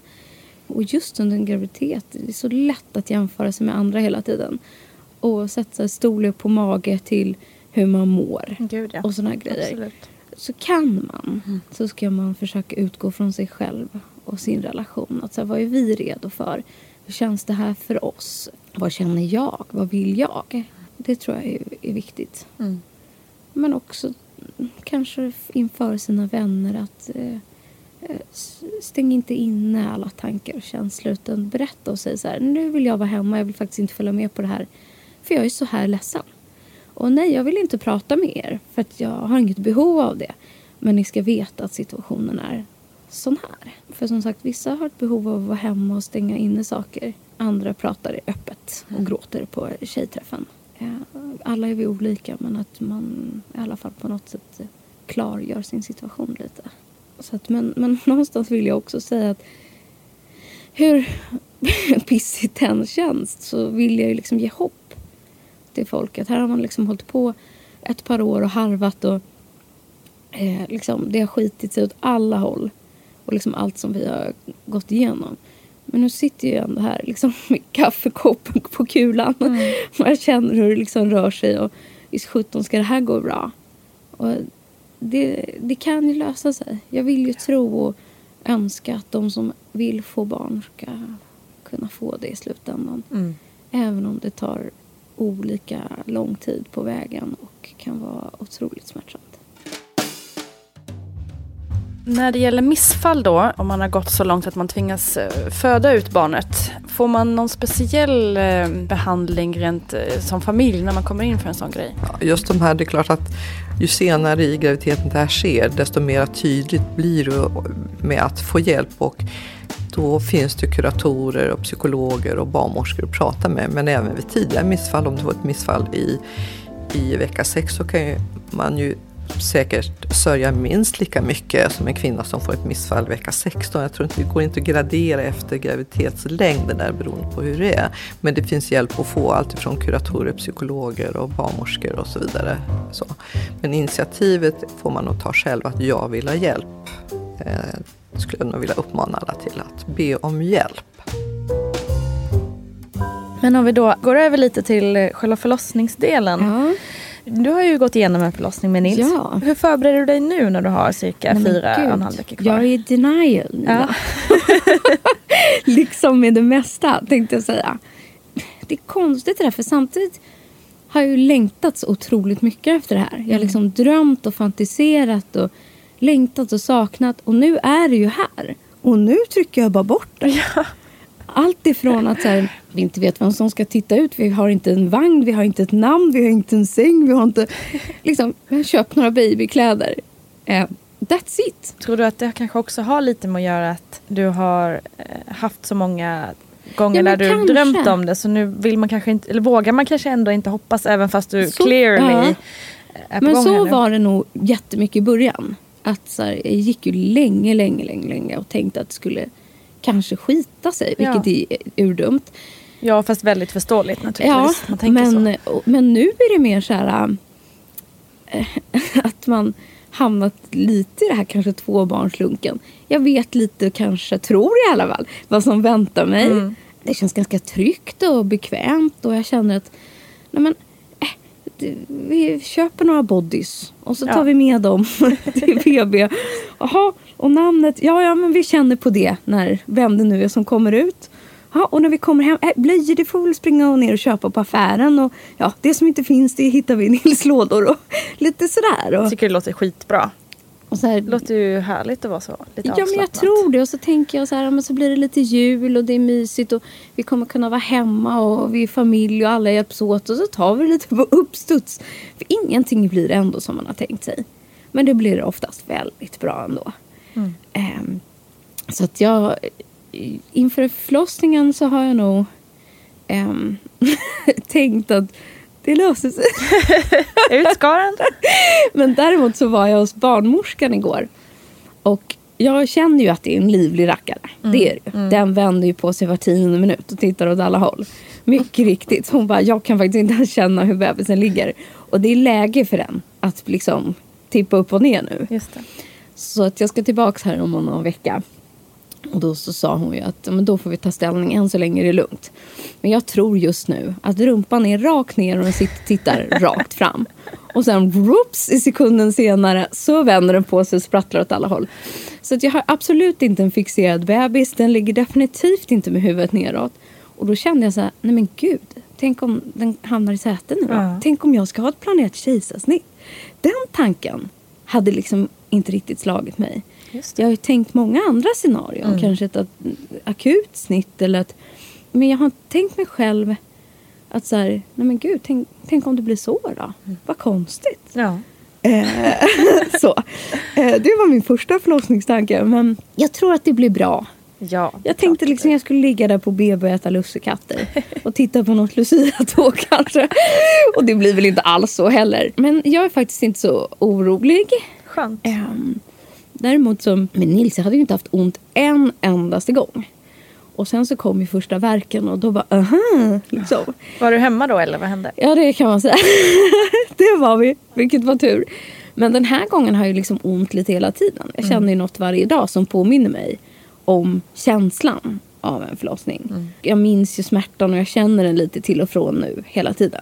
Och just under en graviditet, det är så lätt att jämföra sig med andra hela tiden. Oavsett så här storlek på mage till hur man mår. Gud, ja. Och såna här grejer. Absolut. Så kan man, så ska man försöka utgå från sig själv och sin relation. Att så här, vad är vi redo för? Hur känns det här för oss? Vad känner jag? Vad vill jag? Det tror jag är, är viktigt. Men också mm, kanske inför sina vänner att eh, eh, stäng inte inne alla tankar och känslor utan berätta och säg så här, nu vill jag vara hemma, jag vill faktiskt inte följa med på det här för jag är så här ledsen. Och nej, jag vill inte prata med er för att jag har inget behov av det. Men ni ska veta att situationen är sån här. För som sagt, vissa har ett behov av att vara hemma och stänga inne saker. Andra pratar öppet och gråter på tjejträffen. Eh, Alla är vi olika men att man i alla fall på något sätt klargör sin situation lite. Så att, men, men någonstans vill jag också säga att hur pissigt det än känns så vill jag ju liksom ge hopp till folk. Att här har man liksom hållit på ett par år och harvat och eh, liksom, det har skitit sig åt alla håll. Och liksom allt som vi har gått igenom. Men nu sitter jag ändå här liksom, med kaffekoppen på kulan. Och jag känner hur det liksom rör sig. Och visst sjutton ska det här gå bra. Och det, det kan ju lösa sig. Jag vill ju tro och önska att de som vill få barn ska kunna få det i slutändan. Även om det tar olika lång tid på vägen och kan vara otroligt smärtsamt. När det gäller missfall då, om man har gått så långt att man tvingas eh, föda ut barnet, får man någon speciell eh, behandling rent eh, som familj när man kommer in för en sån grej? Ja, Just de här, det är klart att ju senare i graviditeten det här sker, desto mer tydligt blir det med att få hjälp. Och då finns det kuratorer och psykologer och barnmorskor att prata med. Men även vid tidigare missfall, om det var ett missfall i, i vecka sex så kan ju man ju säkert sörja minst lika mycket som en kvinna som får ett missfall vecka 16. Jag tror inte det går inte att gradera efter graviditetslängden där beroende på hur det är. Men det finns hjälp att få alltifrån kuratorer, psykologer och barnmorskor och så vidare. Så. Men initiativet får man nog ta själv att jag vill ha hjälp. Eh, Eh, skulle jag nog vilja uppmana alla till att be om hjälp. Men om vi då går över lite till själva förlossningsdelen. Ja. Du har ju gått igenom en förlossning med Nils. Ja. Hur förbereder du dig nu när du har cirka Nej, fyra och en halv vecka kvar? Jag är i denial. Ja. liksom med det mesta tänkte jag säga. Det är konstigt det där för samtidigt har jag ju längtat så otroligt mycket efter det här. Jag har liksom drömt och fantiserat och längtat och saknat och nu är det ju här. Och nu trycker jag bara bort det. Allt ifrån att så här, vi inte vet vem som ska titta ut, vi har inte en vagn, vi har inte ett namn, vi har inte en säng, vi har inte... Liksom, köpt några babykläder. Eh, that's it. Tror du att det kanske också har lite med att göra att du har eh, haft så många gånger Ja, där du kanske. drömt om det så nu vill man kanske inte, eller vågar man kanske ändå inte hoppas även fast du Så- clearly ja. är på Men gång så här nu. var det nog jättemycket i början. Att så här, jag gick ju länge, länge, länge, länge och tänkte att det skulle kanske skita sig, Ja. vilket är urdumt. Ja fast väldigt förståeligt Ja, naturligtvis. tänker men, så. och- men nu är det mer så här äh, att man hamnat lite i det här kanske tvåbarnslunken. Jag vet lite, kanske tror i alla fall, vad som väntar mig. Mm. Det känns ganska tryggt och bekvämt och jag känner att nej men, vi köper några bodys och så tar Ja. vi med dem till BB. Jaha, och namnet, ja, ja men vi känner på det när vem det nu är som kommer ut. Ja, och när vi kommer hem, äh, blöjor det får vi väl springa och ner och köpa på affären. Och, ja, det som inte finns det hittar vi i Nils lådor och lite sådär. Jag Och, tycker det låter skitbra. Och så här, Det låter ju härligt att vara så. Lite Ja men jag tror det. Och så tänker jag så här, men så blir det lite jul och det är mysigt och vi kommer kunna vara hemma och vi är familj och alla hjälps åt och så tar vi det lite på uppstuds. För ingenting blir ändå som man har tänkt sig. Men det blir oftast väldigt bra ändå. Mm. Ehm, så att jag, inför förlossningen så har jag nog ehm, tänkt att det löser sig. Utskarande. Men däremot så var jag hos barnmorskan igår. Och jag känner ju att det är en livlig rackare. Det är det ju. Den vänder ju på sig var tionde minut och tittar åt alla håll. Mycket riktigt. Hon bara, jag kan faktiskt inte känna hur bebisen ligger. Och det är läge för den att liksom tippa upp och ner nu. Just det. Så att jag ska tillbaka här om någon vecka. Och då så sa hon ju att men då får vi ta ställning. Än så länge är det lugnt. Men jag tror just nu att rumpan är rakt ner och den sitter, tittar rakt fram. Och sen whoops, i sekunden senare så vänder den på sig och sprattlar åt alla håll. Så att jag har absolut inte en fixerad bebis. Den ligger definitivt inte med huvudet neråt. Och då kände jag så här, nej men gud. Tänk om den hamnar i sätet nu då? Ja. Tänk om jag ska ha ett planerat kejsarsnitt? Den tanken hade liksom inte riktigt slagit mig. Just Jag har ju tänkt många andra scenarion. Kanske ett, akut snitt eller ett... Men jag har tänkt mig själv att så här, nej men gud, tänk, tänk om det blir så då? Vad konstigt. Ja. Eh, så. Eh, det var min första förlossningstanke. Men jag tror att det blir bra. Ja, Jag tänkte liksom jag skulle ligga där på BB och äta lussekatter. Och titta på något Lucia-tåg kanske. Och det blir väl inte alls så heller. Men jag är faktiskt inte så orolig. Skönt. Um, däremot så, med Nils, jag hade ju inte haft ont en endaste gång. Och sen så kom ju första verken och då bara, aha, liksom. Var du hemma då eller vad hände? Ja, det kan man säga. det var vi, vilket var tur. Men den här gången har jag liksom ont lite hela tiden. Jag känner ju något varje dag som påminner mig om känslan av en förlossning. Jag minns ju smärtan och jag känner den lite till och från nu hela tiden.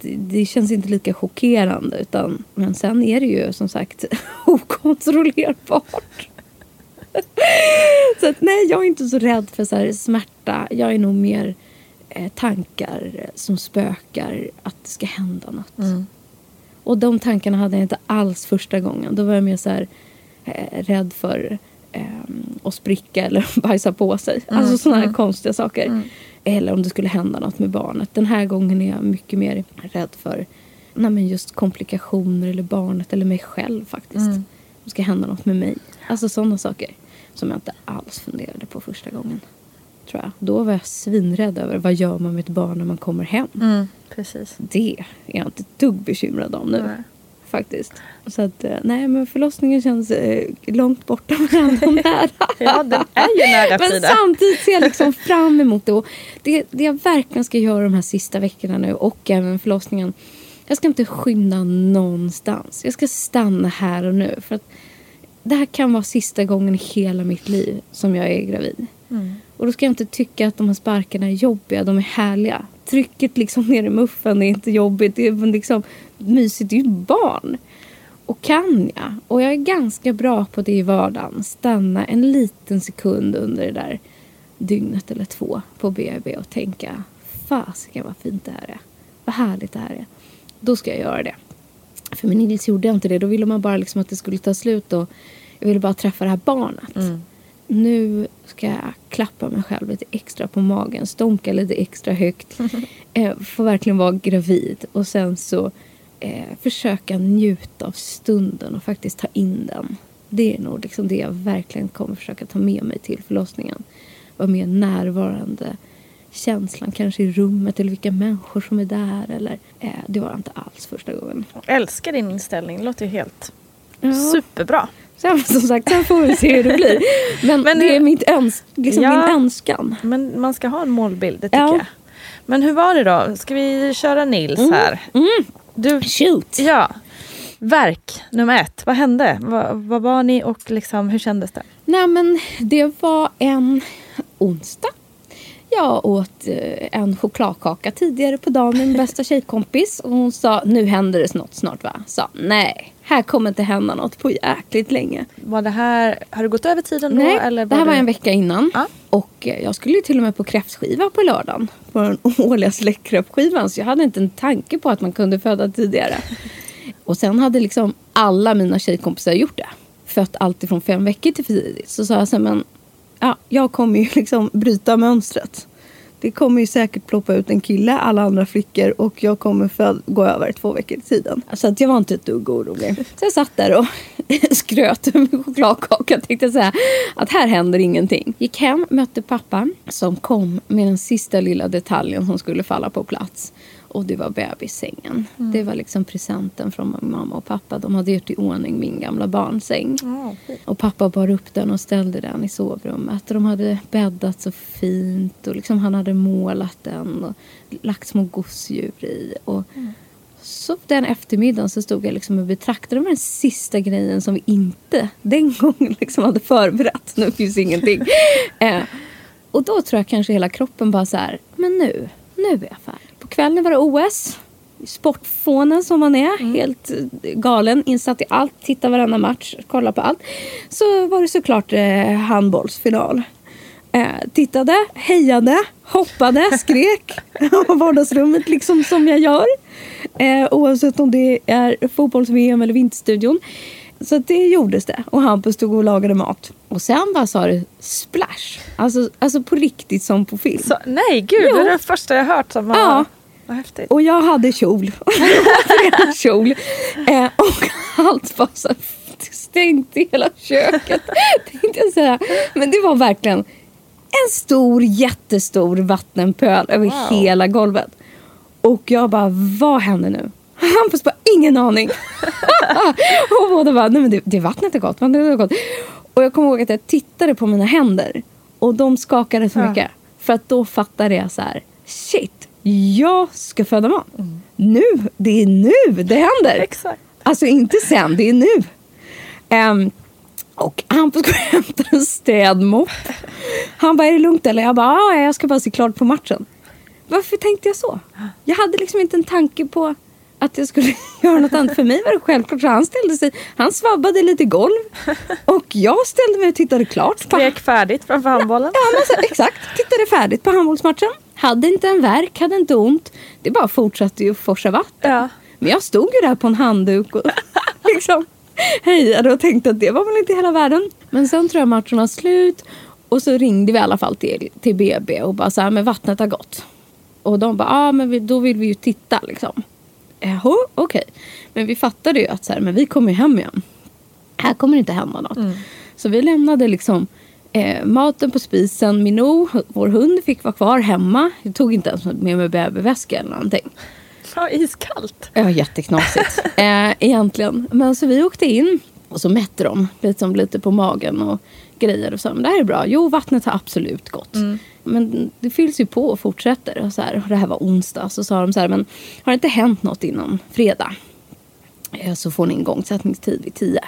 Det, känns inte lika chockerande utan men sen är det ju som sagt okontrollerbart. så att, nej, jag är inte så rädd för så här, smärta. Jag är nog mer eh, tankar som spökar att det ska hända något. Och de tankarna hade jag inte alls första gången. Då var jag mer så här, eh, rädd för eh, att spricka eller bajsa på sig. Alltså sådana här konstiga saker. Eller om det skulle hända något med barnet. Den här gången är jag mycket mer rädd för nej, men just komplikationer eller barnet eller mig själv faktiskt. Om det ska hända något med mig. Alltså sådana saker som jag inte alls funderade på första gången. Tror jag. Då var jag svinrädd över vad gör man med ett barn när man kommer hem. Mm, precis. Det är jag inte ett dugg bekymrad om nu. Nej. faktiskt. Så att, eh, nej men förlossningen känns eh, långt borta men ändå nära. Ja, den är ju nära Men Frida. samtidigt ser jag liksom fram emot det. Och det. Det jag verkligen ska göra de här sista veckorna nu och även förlossningen. Jag ska inte skynda någonstans. Jag ska stanna här och nu. För att det här kan vara sista gången i hela mitt liv som jag är gravid. Och då ska jag inte tycka att de här sparkarna är jobbiga. De är härliga. Trycket liksom ner i muffen är inte jobbigt. Det är liksom mysigt. Det är ju barn. Och kan jag, och jag är ganska bra på det i vardagen, stanna en liten sekund under det där dygnet eller två på BB och tänka fasiken vad fint det här är. Vad härligt det här är. Då ska jag göra det. För med Nils gjorde jag inte det. Då ville man bara liksom att det skulle ta slut och jag ville bara träffa det här barnet. Nu ska jag klappa mig själv lite extra på magen, stånka lite extra högt. eh, få verkligen vara gravid och sen så eh, försöka njuta av stunden och faktiskt ta in den. Det är nog liksom det jag verkligen kommer försöka ta med mig till förlossningen. Vara mer närvarande. Känslan kanske i rummet eller vilka människor som är där. Eller, eh, det var inte alls första gången. Jag älskar din inställning. Det låter ju helt Ja. superbra. Sen, som sagt, sen får vi se hur det blir. Men, Men det är mitt öns liksom Ja. min önskan. Men man ska ha en målbild, det tycker Ja. jag. Men hur var det då? Ska vi köra Nils här? Du, Shoot! ja. Verk nummer ett. Vad hände? Vad, vad var ni och liksom, hur kändes det? Nej men det var en onsdag. Jag åt eh, en chokladkaka tidigare på dagen med min bästa tjejkompis. Och hon sa, nu händer det något snart va? Sa, nej, här kommer inte hända något på jäkligt länge. Var det här, har du gått över tiden då? Nej, eller det här var det- en vecka innan. Ja. Och eh, jag skulle ju till och med på kräftskiva på lördagen. På den årliga släktkräftskivan. Så jag hade inte en tanke på att man kunde föda tidigare. Och sen hade liksom alla mina tjejkompisar gjort det. Fött allt ifrån fem veckor till för tidigt. Så sa jag så här, men ja, jag kommer ju liksom bryta mönstret. Det kommer ju säkert ploppa ut en kille, alla andra flickor och jag kommer föd- gå över två veckor i tiden. Så att jag var inte ett dugg orolig. Så jag satt där och skröt med chokladkaka. Tänkte säga att här händer ingenting. Gick hem, mötte pappa som kom med den sista lilla detaljen som skulle falla på plats. Och det var bebissängen. Det var liksom presenten från mamma och pappa. De hade gjort i ordning min gamla barnsäng. Och pappa bar upp den och ställde den i sovrummet. De hade bäddat så fint. Och liksom han hade målat den och lagt små gosedjur i. Och så den eftermiddagen så stod jag liksom och betraktade. Den sista grejen som vi inte den gången liksom hade förberett. Nu finns ingenting. Eh, och då tror jag kanske hela kroppen bara så här, men nu, nu är jag färdig. På kvällen var det OS. Sportfånen som man är, helt eh, galen, insatt i allt, titta varenda match, kolla på allt. Så var det såklart eh, handbollsfinal. Eh, tittade, hejade, hoppade, skrek av vardagsrummet liksom som jag gör. Eh, oavsett om det är fotbolls-VM eller Vinterstudion. Så det gjordes det. Och Hampus stod och lagade mat. Och sen bara sa det splash. Alltså, alltså på riktigt som på film. Så, nej, gud, Jo. det är det första jag hört som var... Ja. Vad häftigt. Och jag hade kjol. Kjol. Eh, och allt var så stängt i hela köket. Tänkte jag säga. Men det var verkligen en stor, jättestor vattenpöl över hela golvet. Och jag bara, vad händer nu? Hampus bara, ingen aning. och båda bara, nej men det, det vattnet är gott, vattnet är gott. Och jag kommer ihåg att jag tittade på mina händer. Och de skakade så Ja. mycket. För att då fattade jag så här, shit, jag ska föda barn. Nu, det är nu det händer. Exakt. Alltså inte sen, det är nu. Ehm, och Hampus går och hämtar en städmopp. Han bara, är det lugnt eller? Jag bara, "Ja, jag ska bara se klart på matchen. Varför tänkte jag så? Jag hade liksom inte en tanke på att jag skulle göra något annat. För mig var det självklart. Så han ställde sig, han svabbade lite golv. Och jag ställde mig och tittade klart. Skrek färdigt framför handbollen. Ja, men så, exakt. Tittade färdigt på handbollsmatchen. Hade inte en verk, hade inte ont. Det bara fortsatte ju att forsa vatten. Ja. Men jag stod ju där på en handduk och liksom hejade och tänkte att det var väl inte hela världen. Men sen tror jag matchen var slut och så ringde vi i alla fall till, till BB och bara så här, men vattnet har gått. Och de bara, ja men vi, då vill vi ju titta liksom. Jaha, okej. Men vi fattade ju att så här, men vi kommer ju hem igen. Här kommer det inte hända något. Så vi lämnade liksom eh, maten på spisen. Minou, vår hund, fick vara kvar hemma. Jag tog inte ens med mig babyväska eller någonting. Ja, iskallt. Ja, jätteknasigt eh, egentligen. Men så vi åkte in och så mätte de liksom, lite på magen och grejer och sa det här är bra. Jo, vattnet har absolut gått. Mm. Men det fylls ju på och fortsätter. Och så här, och det här var onsdag. Så sa de så här, men har det inte hänt något innan fredag? Eh, så får ni igångsättningstid vid tio.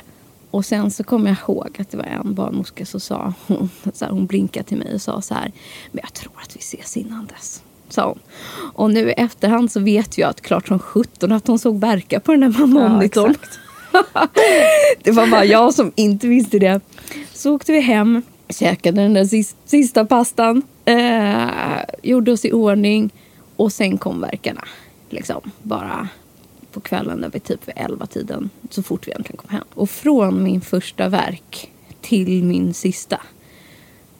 Och sen så kommer jag ihåg att det var en barnmorska som sa, hon, så här, hon blinkade till mig och sa så här, men jag tror att vi ses innan dess. Sa hon. Och nu i efterhand så vet jag att klart som sjutton att hon såg verka på den här monitorn. det var bara jag som inte visste det. Så åkte vi hem, käkade den där sista, sista pastan, eh, gjorde oss i ordning och sen kom verkarna. Liksom, bara på kvällen, där vi typ vid elva tiden så fort vi äntligen kom hem. Och från min första verk till min sista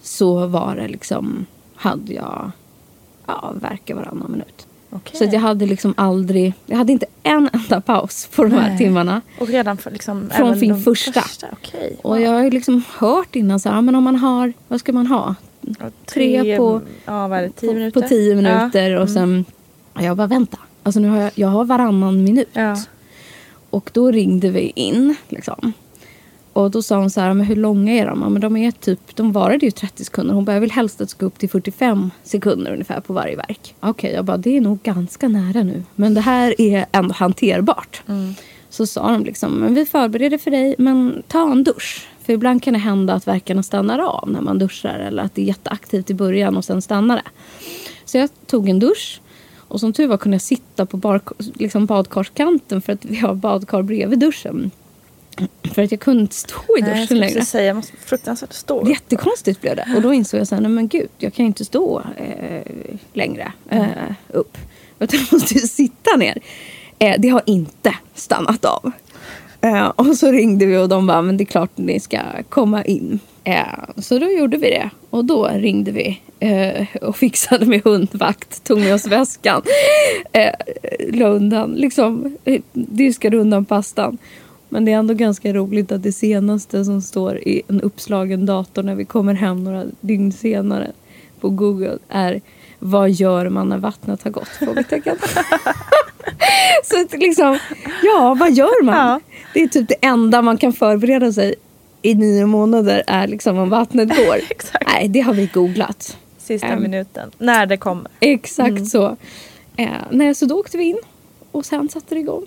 så var det liksom, hade jag ja, verkar varannan minut. Okej. Så jag hade liksom aldrig, jag hade inte en enda paus på de här Nej. timmarna. Och redan för, liksom, Från min de första. Okej. Och jag har ju liksom hört innan så här, men om man har, vad ska man ha? Ja, tre på- Ja, det? Tio på, minuter? På tio minuter Ja. Mm. och sen, jag bara vänta. Alltså nu har jag, jag har varannan minut. Ja. Och då ringde vi in liksom. Och då sa hon så här, men hur långa är de? Ja, men de är typ, de varade ju 30 sekunder. Hon bara, jag vill helst att det ska upp till 45 sekunder ungefär på varje verk. Okej, jag bara, det är nog ganska nära nu. Men det här är ändå hanterbart. Så sa de liksom, men vi förbereder för dig, men ta en dusch. För ibland kan det hända att verkarna stannar av när man duschar. Eller att det är jätteaktivt i början och sen stannar det. Så jag tog en dusch. Och som tur var kunde jag sitta på bar, liksom badkarskanten för att vi har badkar bredvid duschen. För att jag kunde inte stå i Nej, jag duschen längre. säga, jag måste fruktansvärt stå. Jättekonstigt blev det. Och då insåg jag så här, nej men gud, jag kan ju inte stå eh, längre eh, upp. Utan jag måste ju sitta ner. Eh, det har inte stannat av. Eh, och så ringde vi och de bara, men det är klart ni ska komma in. Eh, så då gjorde vi det. Och då ringde vi eh, och fixade med hundvakt. Tog med oss väskan. Eh, la undan, liksom, eh, diskade undan pastan. Men det är ändå ganska roligt att det senaste som står i en uppslagen dator när vi kommer hem några dygn senare på Google är vad gör man när vattnet har gått? Frågetecken. Så liksom, ja, vad gör man? Ja. Det är typ det enda man kan förbereda sig i nio månader är liksom om vattnet går. Nej, det har vi googlat. Sista Ehm. minuten. När det kommer. Exakt så. Eh, nej, så då åkte vi in och sen satte det igång.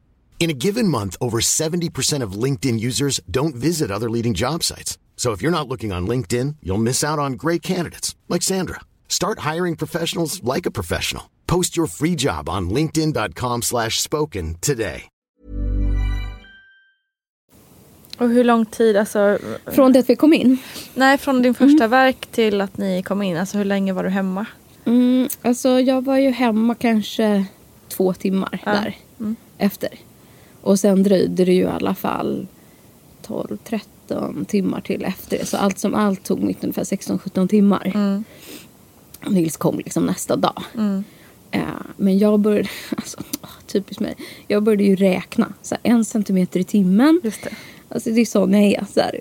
In a given month, over 70% of LinkedIn users don't visit other leading job sites. So if you're not looking on LinkedIn, you'll miss out on great candidates Like Sandra. Start hiring professionals like a professional. Post your free job on linkedin.com slash spoken today. Och hur lång tid, alltså? Från det att vi kom in. Nej, från din första verk till att ni kom in. Alltså hur länge var du hemma? Mm, alltså jag var ju hemma kanske två timmar Ja. där efter. Och sen dröjde det ju i alla fall 12-13 timmar till efter det. Så allt som allt tog mitt ungefär 16-17 timmar. Nils kom liksom nästa dag. Eh, men jag började, alltså, typiskt mig. Jag började ju räkna. Så här, en centimeter i timmen. Just det. Alltså det är sån jag är. Så här,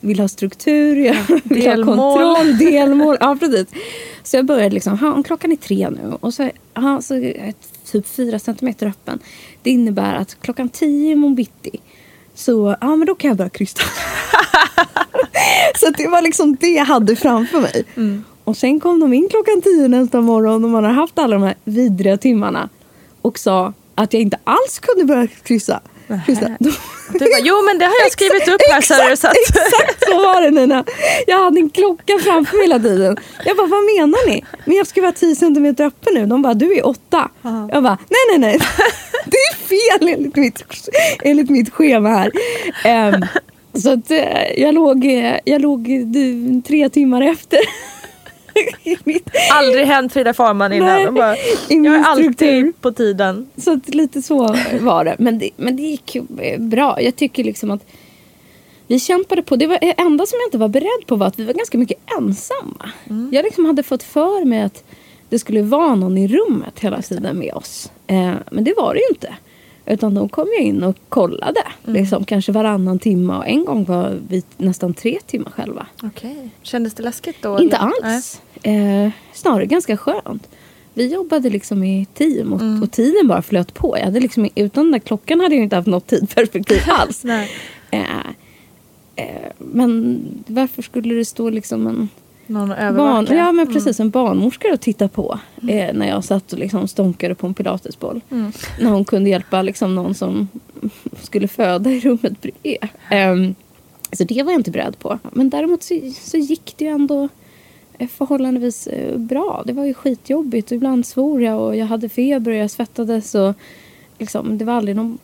vill ha struktur, jag vill delmål. ha kontroll, delmål. Ja, precis. Så jag började liksom, ha, om klockan är tre nu och så, ha, så är jag typ fyra centimeter öppen. Det innebär att klockan tio imorgon bitti så ja, men då kan jag börja krysta. så det var liksom det jag hade framför mig. Och sen kom de in klockan tio nästa morgon och man har haft alla de här vidriga timmarna och sa att jag inte alls kunde börja kryssa. Du bara, jo men det har jag skrivit upp här. Så har du satt. Exakt så var det Nina. Jag hade en klocka framför hela tiden. Jag bara, vad menar ni? Men jag ska vara 10 centimeter öppen nu. De bara, du är åtta. Jag bara, nej nej nej. Det är fel enligt mitt, enligt mitt schema här. Ehm, så att eh, jag låg, eh, jag låg eh, tre timmar efter. Mitt, Aldrig hänt Frida Farman innan. Nej, bara, jag är alltid på tiden. Så att lite så var det. Men det, men det gick eh, bra. Jag tycker liksom att vi kämpade på. Det var det enda som jag inte var beredd på var att vi var ganska mycket ensamma. Jag liksom hade fått för mig att det skulle vara någon i rummet hela tiden med oss. Eh, men det var det ju inte. Utan de kom ju in och kollade. Liksom, kanske varannan timme. Och en gång var vi nästan tre timmar själva. Okej. Kändes det läskigt då? Inte eller? Alls. Eh, snarare ganska skönt. Vi jobbade liksom i team och, och tiden bara flöt på. Jag hade liksom, utan den där klockan hade jag inte haft något tidperspektiv alls. Eh, eh, men varför skulle det stå liksom en Någon att barn, ja, men precis, en barnmorska och titta på eh, när jag satt och liksom stånkade på en pilatesboll. När hon kunde hjälpa liksom någon som skulle föda i rummet bredvid. Ehm, så det var jag inte beredd på. Men däremot så, så gick det ju ändå eh, förhållandevis eh, bra. Det var ju skitjobbigt. Ibland svor jag och jag hade feber och jag svettades. Och liksom, det var aldrig någon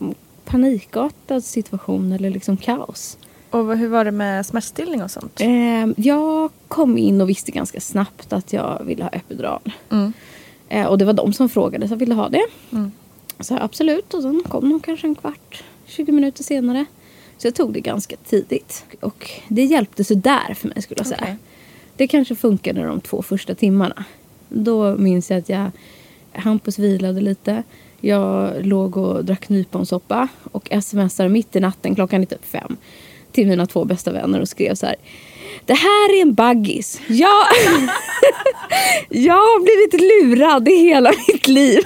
panikartad situation eller liksom kaos. Och hur var det med smärtstillning och sånt? Eh, jag kom in och visste ganska snabbt att jag ville ha epidural. Mm. Eh, och det var de som frågade, så jag ville ha det. Så jag, absolut, och sen kom de kanske en kvart, 20 minuter senare. Så jag tog det ganska tidigt. Och det hjälpte så där för mig skulle jag säga. Okej. Det kanske funkade de två första timmarna. Då minns jag att jag, Hampus vilade lite. Jag låg och drack nyponsoppa och smsade mitt i natten, klockan är typ fem, till mina två bästa vänner och skrev så här. Det här är en baggis. Jag, jag har blivit lurad i hela mitt liv.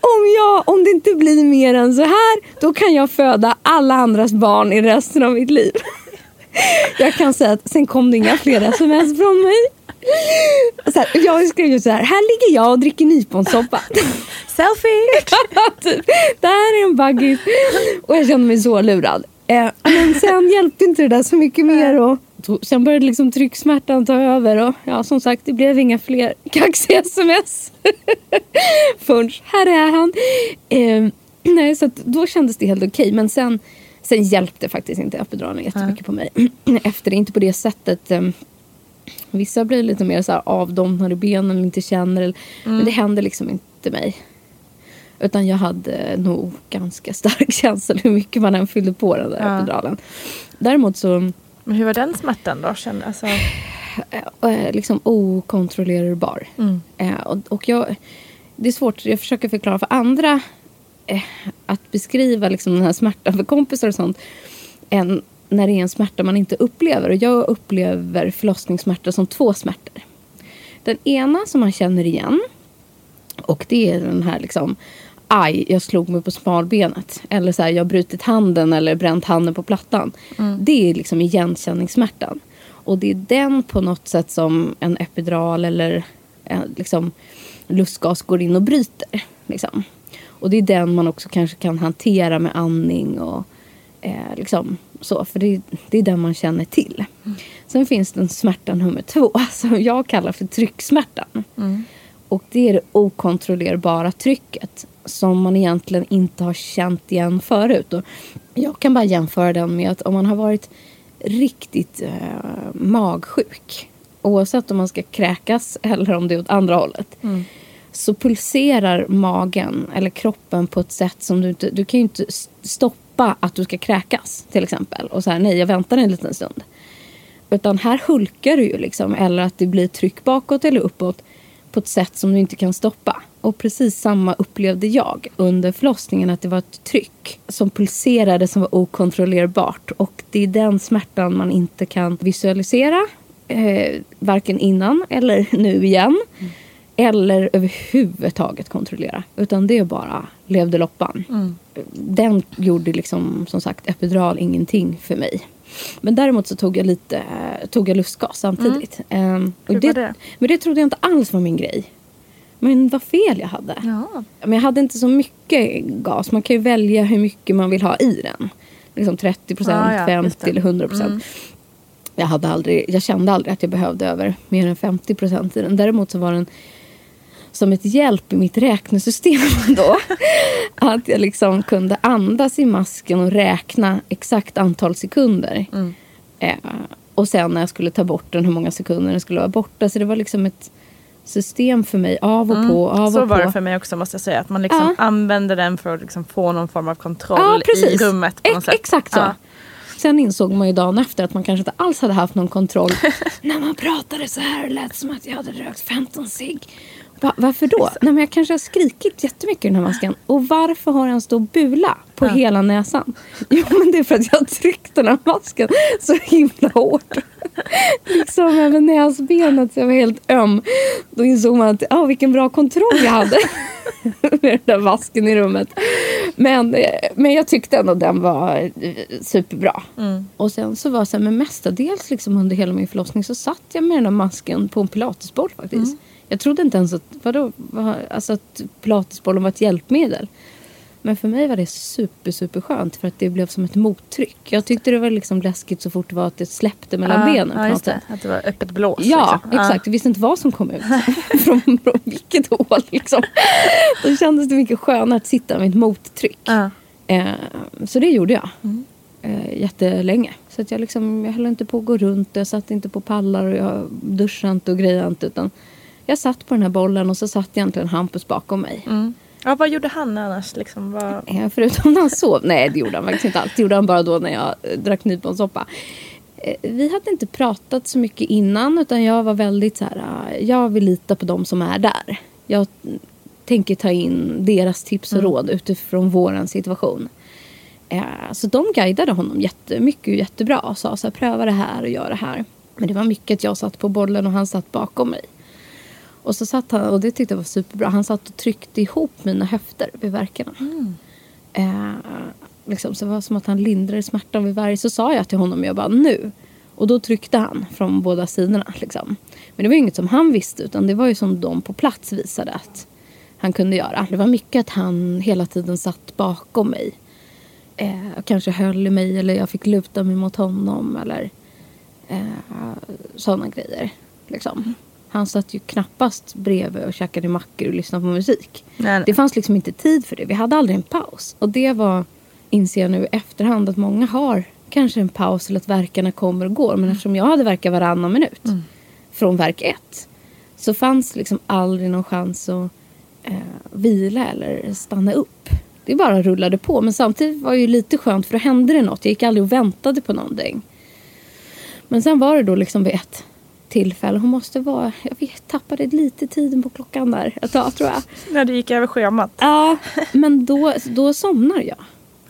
Om, jag, om det inte blir mer än så här, då kan jag föda alla andras barn i resten av mitt liv. Jag kan säga att sen kom det inga fler sms från mig. Så här, jag skrev ju så här, här ligger jag och dricker nyponsoppa. Selfie! typ, det här är en baggis. Och jag kände mig så lurad. Eh, men sen hjälpte inte det där så mycket mer. Och sen började liksom trycksmärtan ta över. Och ja, som sagt, det blev inga fler kaxiga sms. Förrän, här är han. Eh, nej, så då kändes det helt okej. Men sen, sen hjälpte faktiskt inte epiduralen jättemycket på mig. Efter det, inte på det sättet. Eh, Vissa blir lite mer så här avdomnade i benen, inte känner. eller- Men det hände liksom inte mig. Utan jag hade nog ganska stark känsla hur mycket man än fyllde på den där Ja. epiduralen. Däremot så Men hur var den smärtan då? Kände, alltså, eh, liksom okontrollerbar. Eh, och, jag, det är svårt, jag försöker förklara för andra eh, att beskriva liksom den här smärtan för kompisar och sånt. Än när det är en smärta man inte upplever. Och jag upplever förlossningssmärta som två smärtor. Den ena som man känner igen. Och det är den här liksom aj, jag slog mig på smalbenet. Eller så här, jag har brutit handen eller bränt handen på plattan. Det är liksom igenkänningssmärtan. Och det är den på något sätt som en epidural eller eh, liksom lustgas går in och bryter. Liksom. Och det är den man också kanske kan hantera med andning och eh, liksom så. För det, det är den man känner till. Sen finns det en smärta nummer två som jag kallar för trycksmärtan. Och det är det okontrollerbara trycket som man egentligen inte har känt igen förut. Och jag kan bara jämföra den med att om man har varit riktigt eh, magsjuk oavsett om man ska kräkas eller om det är åt andra hållet så pulserar magen eller kroppen på ett sätt som du inte... Du kan ju inte stoppa att du ska kräkas till exempel. Och så här, nej jag väntar en liten stund. Utan här hulkar du ju liksom. Eller att det blir tryck bakåt eller uppåt på ett sätt som du inte kan stoppa. Och precis samma upplevde jag under förlossningen. Att det var ett tryck som pulserade som var okontrollerbart. Och det är den smärtan man inte kan visualisera. Eh, varken innan eller nu igen. Mm. Eller överhuvudtaget kontrollera. Utan det bara levde loppan. Den gjorde liksom som sagt epidural ingenting för mig. Men däremot så tog jag lite tog jag lustgas samtidigt. Ehm, och Hur var det? Men det trodde jag inte alls var min grej. Men vad fel jag hade. Ja. Men jag hade inte så mycket gas. Man kan ju välja hur mycket man vill ha i den. Liksom 30 procent, Ja, ja, just 50 det. eller 100 procent. Jag, hade aldrig, jag kände aldrig att jag behövde över mer än 50 procent i den. Däremot så var den som ett hjälp i mitt räknesystem då. att jag liksom kunde andas i masken och räkna exakt antal sekunder. Eh, och sen när jag skulle ta bort den, hur många sekunder den skulle vara borta. Så det var liksom ett system för mig. Av och på, av Mm. Så och var på. det för mig också måste jag säga. Att man liksom Ja. använder den för att liksom få någon form av kontroll Ja, i rummet. På något sätt. Exakt så. Ja. Sen insåg man ju dagen efter att man kanske inte alls hade haft någon kontroll. När man pratade så här lät det som att jag hade rökt 15 cigg. Va, varför då? Nej, men jag kanske har skrikit jättemycket i den här masken. Och varför har en stor bula på hela näsan? Jo, men det är för att jag har tryckt den här masken så himla hårt. liksom över näsbenet så jag var helt öm. Då insåg man att ah, vilken bra kontroll jag hade. med den där masken i rummet. Men, eh, men jag tyckte ändå den var eh, superbra. Och sen så var det så här, men mestadels liksom under hela min förlossning så satt jag med den där masken på en pilatesboll faktiskt. Jag trodde inte ens att, vadå, vad, alltså att pilatesbollen var ett hjälpmedel. Men för mig var det super, super skönt för att det blev som ett mottryck. Jag tyckte det var liksom läskigt så fort det var att det släppte mellan Ja, benen. ja, just det. Att det var öppet blås. Ja, liksom. exakt. Jag visste inte vad som kom ut. från, från vilket hål liksom. Då kändes det mycket skönare att sitta med ett mottryck. Eh, så det gjorde jag. Eh, jättelänge. Så att jag, liksom, jag höll inte på att gå runt. Jag satt inte på pallar och jag duschade inte och grejade inte. Utan jag satt på den här bollen och så satt egentligen Hampus bakom mig. Mm. ja, vad gjorde han annars? Liksom, vad... Eh, Förutom när han sov. Nej, det gjorde han faktiskt inte alls. Det gjorde han bara då när jag eh, drack nyponsoppa. Eh, Vi hade inte pratat så mycket innan utan jag var väldigt så här. eh, Jag vill lita på de som är där. Jag mm, tänker ta in deras tips och råd utifrån våran situation. Så de guidade honom jättemycket och jättebra och sa så här, pröva det här och gör det här. Men det var mycket att jag satt på bollen och han satt bakom mig. Och så satt han, och det tyckte jag var superbra, han satt och tryckte ihop mina höfter vid verkarna. Eh, liksom, så det var som att han lindrade smärtan vid varje. Så sa jag till honom, jag bara nu. Och då tryckte han från båda sidorna. Liksom. Men det var inget som han visste utan det var ju som de på plats visade att han kunde göra. Det var mycket att han hela tiden satt bakom mig. Eh, och kanske höll i mig eller jag fick luta mig mot honom eller eh, sådana grejer. Liksom. Han satt ju knappast bredvid och käkade mackor och lyssnade på musik. Nej, nej. Det fanns liksom inte tid för det. Vi hade aldrig en paus. Och det var, inser jag nu i efterhand, att många har kanske en paus eller att verkarna kommer och går. Men eftersom jag hade verkar varannan minut från verk ett så fanns liksom aldrig någon chans att eh, vila eller stanna upp. Det bara rullade på. Men samtidigt var det ju lite skönt för då hände det något. Jag gick aldrig och väntade på någonting. Men sen var det då liksom vid ett tillfälle. Hon måste vara... Jag vet, tappade lite tiden på klockan där ett tag tror jag. När du gick över schemat. Ja, men då, då somnar jag.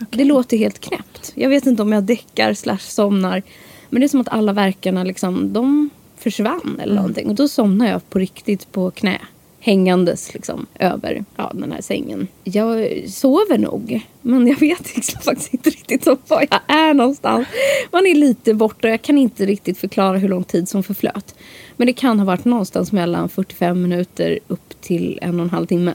Det låter helt knäppt. Jag vet inte om jag däckar slash somnar. Men det är som att alla verkarna liksom, de försvann eller någonting. Och då somnar jag på riktigt på knä. Hängandes liksom över ja, den här sängen. Jag sover nog. Men jag vet liksom faktiskt inte riktigt var jag är någonstans. Man är lite borta jag kan inte riktigt förklara hur lång tid som förflöt. Men det kan ha varit någonstans mellan 45 minuter upp till en och en halv timme.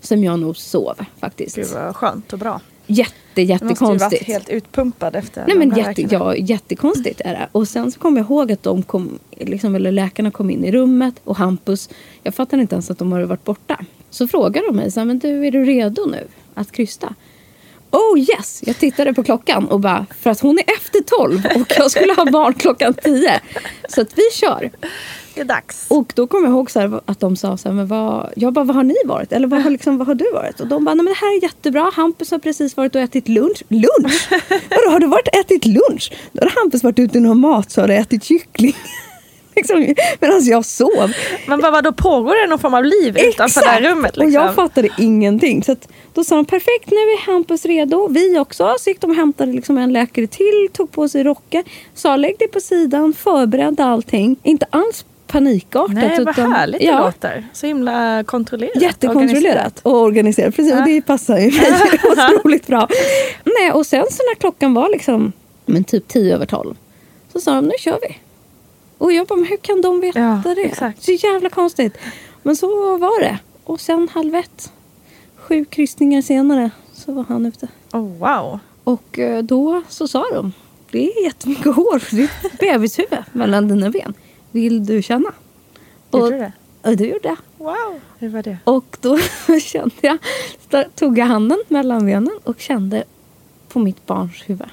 Som jag nog sov faktiskt. Gud vad skönt och bra. Jätte, Du måste ju varit jättekonstigt. helt utpumpad efter Nej men jätte, ja, jättekonstigt är det. Och sen så kommer jag ihåg att de kom, liksom, eller läkarna kom in i rummet och Hampus, jag fattar inte ens att de hade varit borta. Så frågar de mig, så här, men du är du redo nu att krysta? Oh yes! Jag tittade på klockan och bara, för att hon är efter tolv och jag skulle ha barn klockan tio. Så att vi kör. Det är dags. Och då kommer jag ihåg så här, att de sa så här, men vad, jag bara, vad har ni varit? Eller vad har, liksom, vad har du varit? Och de bara, nej men det här är jättebra. Hampus har precis varit och ätit lunch. Lunch? Vadå, har du varit och ätit lunch? Då har Hampus varit ute i någon matsal och ätit kyckling. liksom, Medan jag sov. Men vad, vad, då pågår det någon form av liv utanför det här rummet? Liksom? Och jag fattade ingenting. Så att, då sa de perfekt, nu är Hampus redo. Vi också. Så gick de och hämtade liksom en läkare till, tog på sig rocken. Sa lägg dig på sidan, förberedde allting. Inte alls panikartat. Nej, vad utan, härligt det ja, låter. Så himla kontrollerat. Jättekontrollerat och organiserat. Precis, och det passar ju mig otroligt bra. Nej, och sen så när klockan var liksom men typ tio över tolv så sa de nu kör vi. Och jag bara, men hur kan de veta Ja, det? exakt. Så jävla konstigt. Men så var det. Och sen halv ett, sju kryssningar senare, så var han ute. Oh, wow. Och eh, då så sa de, det är jättemycket hår, det är ett bebishuvud mellan dina ben. Vill du känna? Gjorde du det? Och det gjorde jag. Wow. Hur var det? Och då kände jag, tog jag handen mellan benen och kände på mitt barns huvud.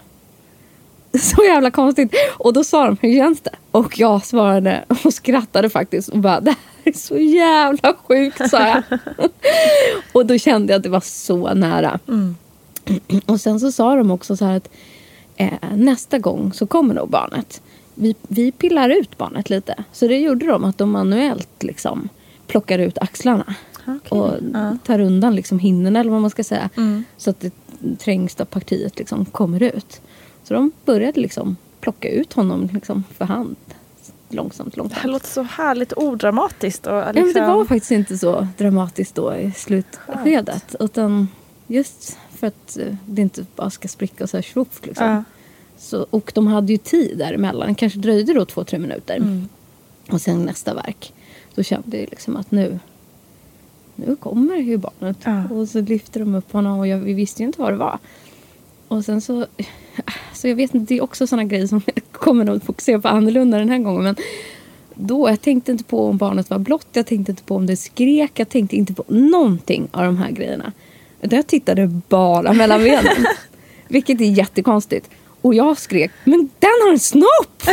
Så jävla konstigt. Och då sa de, hur känns det? Och jag svarade och skrattade faktiskt och bara, det här är så jävla sjukt, sa jag. och då kände jag att det var så nära. Och sen så sa de också så här att eh, nästa gång så kommer nog barnet. Vi, vi pillar ut barnet lite. Så det gjorde de, att de manuellt liksom plockar ut axlarna. Okej. Och Ja. tar undan liksom hinnorna eller vad man ska säga. Mm. Så att det trängsta partiet liksom kommer ut. Så de började liksom plocka ut honom liksom för hand. Långsamt, Det här långsamt. låter så härligt odramatiskt. Och Ja, men liksom... det var faktiskt inte så dramatiskt då i slutskedet. Utan just för att eh, det inte bara ska spricka så här tjoff. Liksom. Ja. Så, och de hade ju tid däremellan. Det kanske dröjde då två, tre minuter. Mm. Och sen nästa verk. Då kände jag liksom att nu, nu kommer ju barnet. Ja. Och så lyfter de upp honom och jag, vi visste ju inte vad det var. Och sen så, så jag vet inte, det är också sådana grejer som jag kommer nog fokusera på annorlunda den här gången. Men då, jag tänkte inte på om barnet var blått, jag tänkte inte på om det skrek, jag tänkte inte på någonting av de här grejerna. Utan jag tittade bara mellan benen. Vilket är jättekonstigt. Och jag skrek, men den har en snopp!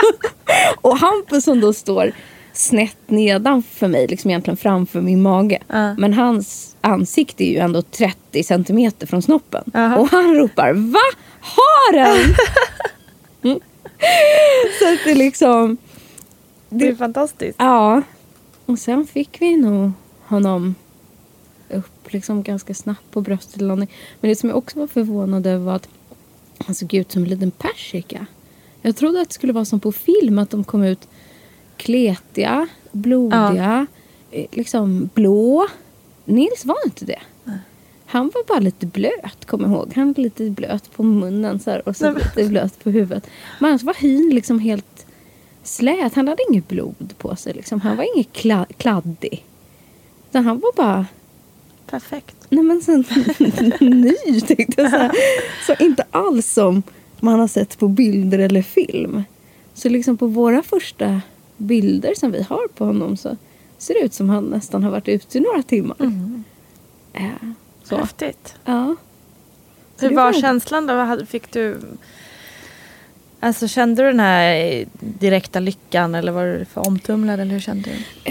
och Hampus som då står snett nedanför mig, liksom egentligen framför min mage. Ja. Men hans ansikte är ju ändå 30 centimeter från snoppen. Jaha. Och han ropar, va? Har den? Mm. Så att det liksom... Det är fantastiskt. Ja. Och sen fick vi nog honom upp liksom ganska snabbt på bröstet. Men det som jag också var förvånad över var att han såg ut som en liten persika. Jag trodde att det skulle vara som på film, att de kom ut kletiga, blodiga, eh, liksom blå. Nils var inte det. Han var bara lite blöt, kommer jag ihåg. Han var lite blöt på munnen så här, och så Nej, men- lite blöt på huvudet. Men annars var hyn liksom helt slät. Han hade inget blod på sig. Liksom. Han var inget kla- kladdig. Utan han var bara Perfekt. Nej men så, ny, tänkte jag. Så, här. så inte alls som man har sett på bilder eller film. Så liksom på våra första bilder som vi har på honom så ser det ut som han nästan har varit ute i några timmar. Ja, så. Häftigt. Ja. Så Hur det var känslan då? Fick du... Alltså kände du den här direkta lyckan eller var du för omtumlad eller hur kände du?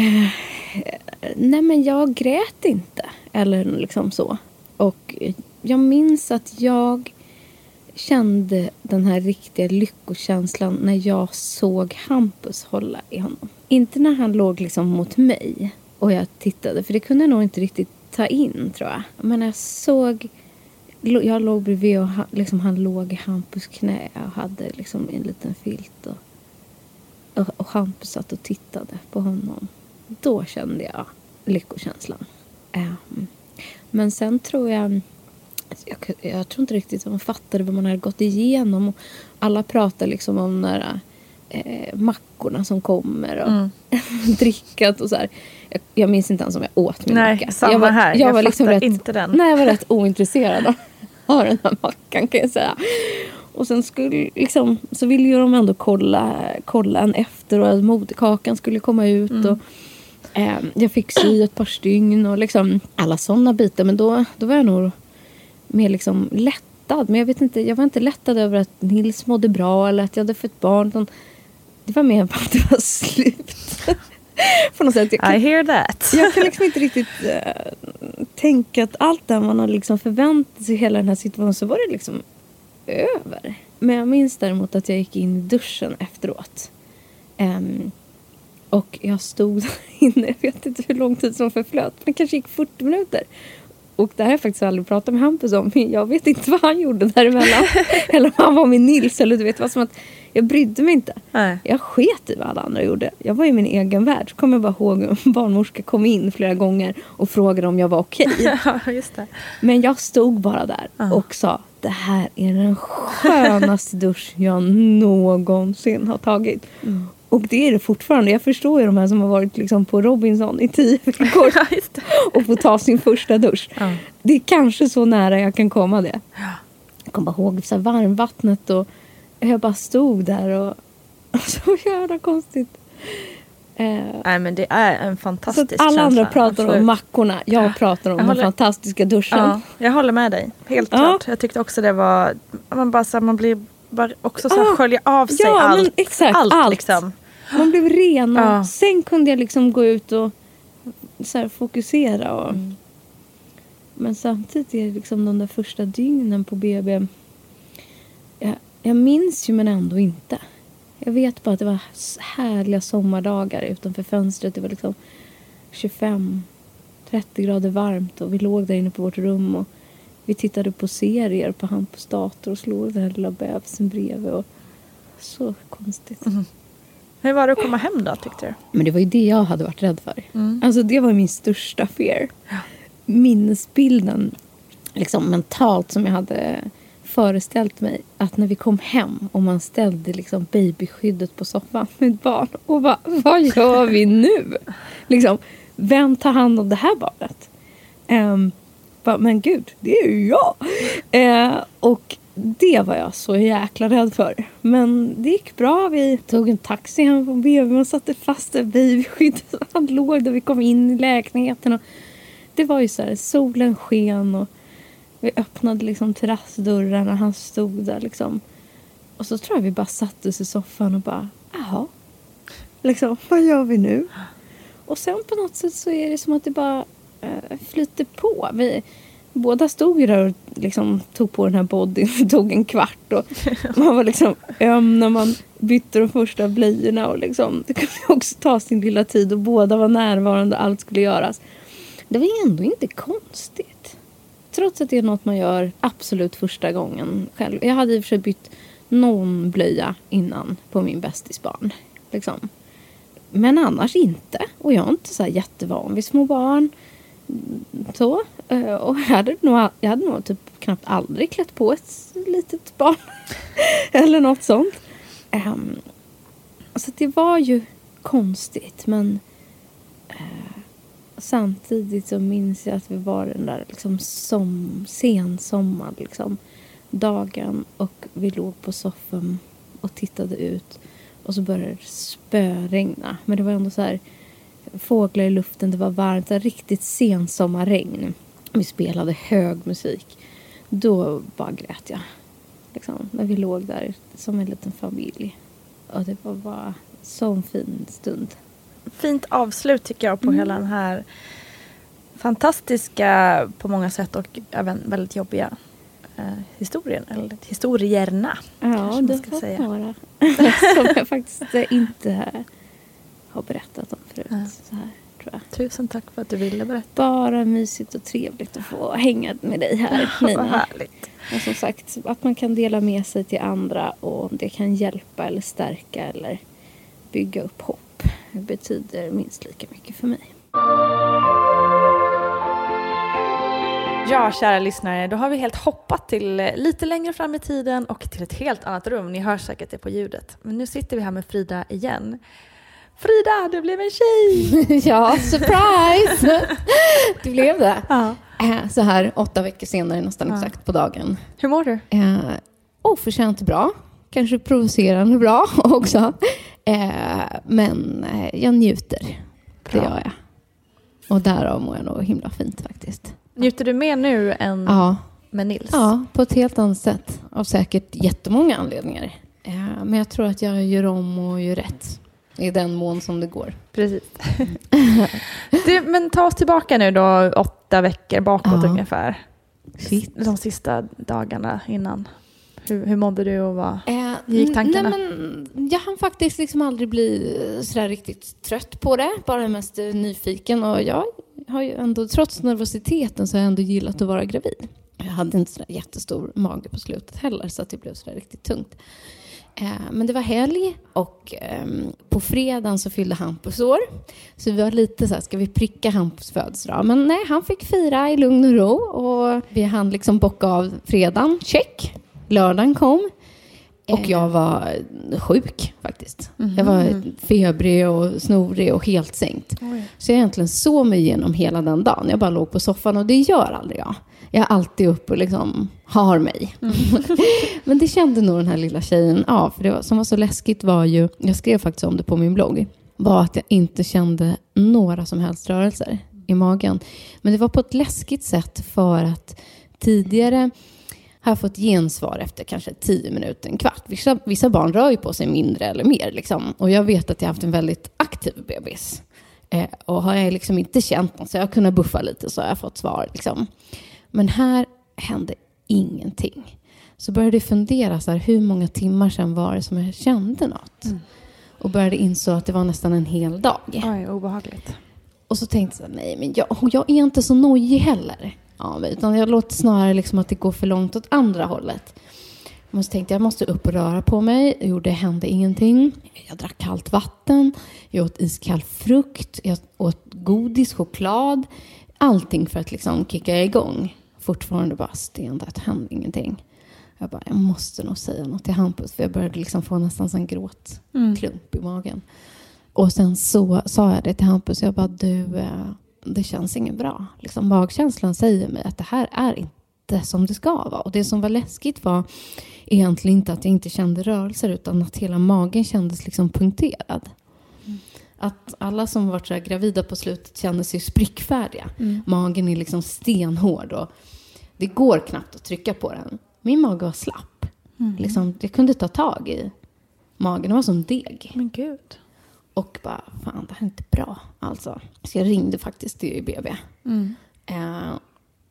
Nej men jag grät inte. Eller liksom så. Och jag minns att jag kände den här riktiga lyckokänslan när jag såg Hampus hålla i honom. Inte när han låg liksom mot mig och jag tittade. För det kunde jag nog inte riktigt ta in tror jag. Men jag såg... Jag låg bredvid och han, liksom, han låg i Hampus knä och hade liksom en liten filt. Och, och, och Hampus satt och tittade på honom. Då kände jag lyckokänslan. Ehm, men sen tror jag... Jag, jag tror inte riktigt att man fattade vad man hade gått igenom. Alla pratar liksom om där eh, mackorna som kommer och Mm. drickat och så här. Jag, jag minns inte ens om jag åt min Nej, macka. samma jag var, här. Jag, Jag var liksom rätt, inte den. Nej, jag var rätt ointresserad av, ha den här mackan kan jag säga. Och sen skulle, liksom, så ville ju de ändå kolla, kolla en efter och att moderkakan skulle komma ut. Mm. Och, eh, jag fick sy ett par stygn och liksom alla sådana bitar. Men då, då var jag nog mer liksom lättad. Men jag, vet inte, jag var inte lättad över att Nils mådde bra eller att jag hade fått barn. Det var mer att det var slut. På något sätt. Jag kan, I hear that. jag kan liksom inte riktigt eh, tänka att allt det man har liksom förväntat sig hela den här situationen så var det liksom över. Men jag minns däremot att jag gick in i duschen efteråt. Ehm, och jag stod där inne, jag vet inte hur lång tid som förflöt, men kanske gick 40 minuter. Och det här har jag faktiskt aldrig pratat med Hampus om. Jag vet inte vad han gjorde däremellan. eller om han var med Nils. Eller du vet, vad som att jag brydde mig inte. Nej. Jag sket i vad alla andra gjorde. Jag var i min egen värld. Så kommer jag bara ihåg en barnmorska kom in flera gånger och frågade om jag var okej. Ja, just det. Men jag stod bara där Ja. och sa det här är den skönaste dusch jag någonsin har tagit. Mm. Och det är det fortfarande. Jag förstår ju de här som har varit liksom på Robinson i tio veckor och får ta sin första dusch. Ja. Det är kanske så nära jag kan komma det. Jag kommer ihåg så här varmvattnet och jag bara stod där och så jävla konstigt. Eh, Nej, men det är en fantastisk att alla känsla. andra pratar absolut. om mackorna. Jag pratar om Jag den håller- fantastiska duschen. Ja, jag håller med dig. Helt Ja. klart. Jag tyckte också det var... Man, bara, så här, man blir bara också så här, Ah, skölja av sig ja, men allt. exakt, allt, allt. liksom. Man blev ren och Ja. sen kunde jag liksom gå ut och så här, fokusera. Och, Mm. Men samtidigt är det liksom de där första dygnen på BB. Jag, jag minns ju men ändå inte. Jag vet bara att det var härliga sommardagar utanför fönstret. Det var liksom 25-30 grader varmt och vi låg där inne på vårt rum och vi tittade på serier på Hampus dator och slog den här lilla bebisen bredvid. Och, så konstigt. Hur var det att komma hem då, tyckte du? Men det var ju det jag hade varit rädd för. Mm. Alltså det var min största fear. Minnesbilden liksom mentalt som jag hade föreställt mig att när vi kom hem och man ställde liksom babyskyddet på soffan med ett barn och bara, vad gör vi nu? Liksom, vem tar hand om det här barnet? Ehm, bara, men gud, det är ju jag! Eh, och det var jag så jäkla rädd för. Men det gick bra. Vi tog en taxi hem från BB och satte fast ett babyskydd. Han låg där vi kom in i lägenheten. Och det var ju så här, solen sken och vi öppnade liksom terrassdörrarna. Han stod där liksom. Och så tror jag vi bara satte oss i soffan och bara, jaha. Liksom, vad gör vi nu? Och sen på något sätt så är det som att det bara flyter på. Vi, båda stod ju där och liksom tog på den här bodyn. Det tog en kvart och man var liksom öm när man bytte de första blöjorna. Och liksom, det kunde också ta sin lilla tid och båda var närvarande och allt skulle göras. Det var ändå inte konstigt. Trots att det är något man gör absolut första gången själv. Jag hade i och för sig bytt någon blöja innan på min bästisbarn. Liksom. Men annars inte. Och jag är inte så jättevan vid små barn. Så. Eh, och jag hade nog, jag hade nog typ knappt aldrig klätt på ett litet barn. Eller något sånt. Um, så det var ju konstigt. Men uh, samtidigt så minns jag att vi var den där liksom som, sensommar liksom, dagen och vi låg på soffan och tittade ut och så började det spöregna. Men det var ändå så här fåglar i luften, det var varmt, det var riktigt sensommarregn. Vi spelade hög musik. Då bara grät jag. Liksom, när vi låg där som en liten familj. Och det var bara sån fin stund. Fint avslut tycker jag på hela den här fantastiska på många sätt och även väldigt jobbiga eh, historien, eller historierna. Ja, det var säga. några som jag faktiskt inte har berättat om förut. Ja. Så här, tror jag. Tusen tack för att du ville berätta. Bara mysigt och trevligt att få hänga med dig här, Vad Nina. härligt. Och som sagt, att man kan dela med sig till andra och om det kan hjälpa eller stärka eller bygga upp hopp. Det betyder minst lika mycket för mig. Ja, kära lyssnare, då har vi helt hoppat till eh, lite längre fram i tiden och till ett helt annat rum. Ni hör säkert det på ljudet. Men nu sitter vi här med Frida igen. Frida, det blev en tjej! ja, surprise! det blev det. Ja. Eh, Så här åtta veckor senare, nästan Ja. exakt på dagen. Hur mår du? Eh, oförtjänt bra. Kanske provocerande bra också. Eh, men eh, jag njuter. Det Bra. gör jag. Och därav mår jag nog himla fint faktiskt. Njuter du mer nu än Ja, med Nils? ja på ett helt annat sätt. Av säkert jättemånga anledningar. Eh, men jag tror att jag gör om och gör rätt. I den mån som det går. Precis. du, men ta oss tillbaka nu då åtta veckor bakåt Ja. ungefär. Shit. De sista dagarna innan. Hur, hur mådde du och vad? Eh, gick tankarna? Nej, men jag hann faktiskt liksom aldrig bli sådär riktigt trött på det. Bara mest nyfiken. Och jag har ju ändå, trots nervositeten, så har jag ändå gillat att vara gravid. Jag hade inte sådär jättestor mage på slutet heller, så att det blev sådär riktigt tungt. Eh, men det var helg och ehm, på fredagen så fyllde Hampus år. Så vi var lite så här, ska vi pricka Hampus födelsedag? Men nej, han fick fira i lugn och ro och vi hann liksom bocka av fredagen, check. Lördagen kom. Och jag var sjuk faktiskt. Jag var febrig och snorig och helt sänkt. Så jag egentligen sov mig igenom hela den dagen. Jag bara låg på soffan och det gör aldrig jag. Jag är alltid uppe och liksom har mig. Men det kände nog den här lilla tjejen av. För det var, som var så läskigt var ju, jag skrev faktiskt om det på min blogg, var att jag inte kände några som helst rörelser i magen. Men det var på ett läskigt sätt för att tidigare har jag fått gensvar efter kanske tio minuter, en kvart. Vissa, vissa barn rör ju på sig mindre eller mer. Liksom. Och jag vet att jag har haft en väldigt aktiv bebis. Eh, och har jag liksom inte känt något så jag har kunnat buffa lite så har jag fått svar. Liksom. Men här hände ingenting. Så började jag fundera, så här, hur många timmar sedan var det som jag kände något? Och började inså att det var nästan en hel dag. Oj, obehagligt. Och så tänkte jag, nej men jag, jag är inte så nojig heller. mig, utan jag låter snarare liksom att det går för långt åt andra hållet. Jag så tänkte jag måste upp och röra på mig. Jag gjorde, det hände ingenting. Jag drack kallt vatten. Jag åt iskall frukt. Jag åt godis, choklad. Allting för att liksom kicka igång. Fortfarande bara stendött, hände ingenting. Jag bara, jag måste nog säga något till Hampus. För jag började liksom få nästan en gråtklump i magen. Och sen så sa jag det till Hampus. Jag bara, du, eh, det känns inget bra. Liksom, magkänslan säger mig att det här är inte som det ska vara. Och det som var läskigt var egentligen inte att jag inte kände rörelser utan att hela magen kändes liksom punkterad. Att alla som varit så gravida på slutet känner sig sprickfärdiga. Magen är liksom stenhård och det går knappt att trycka på den. Min mage var slapp. Liksom, jag kunde ta tag i magen. Den var som deg. Men gud. Och bara, fan det här är inte bra alltså. Så jag ringde faktiskt till BB. Eh,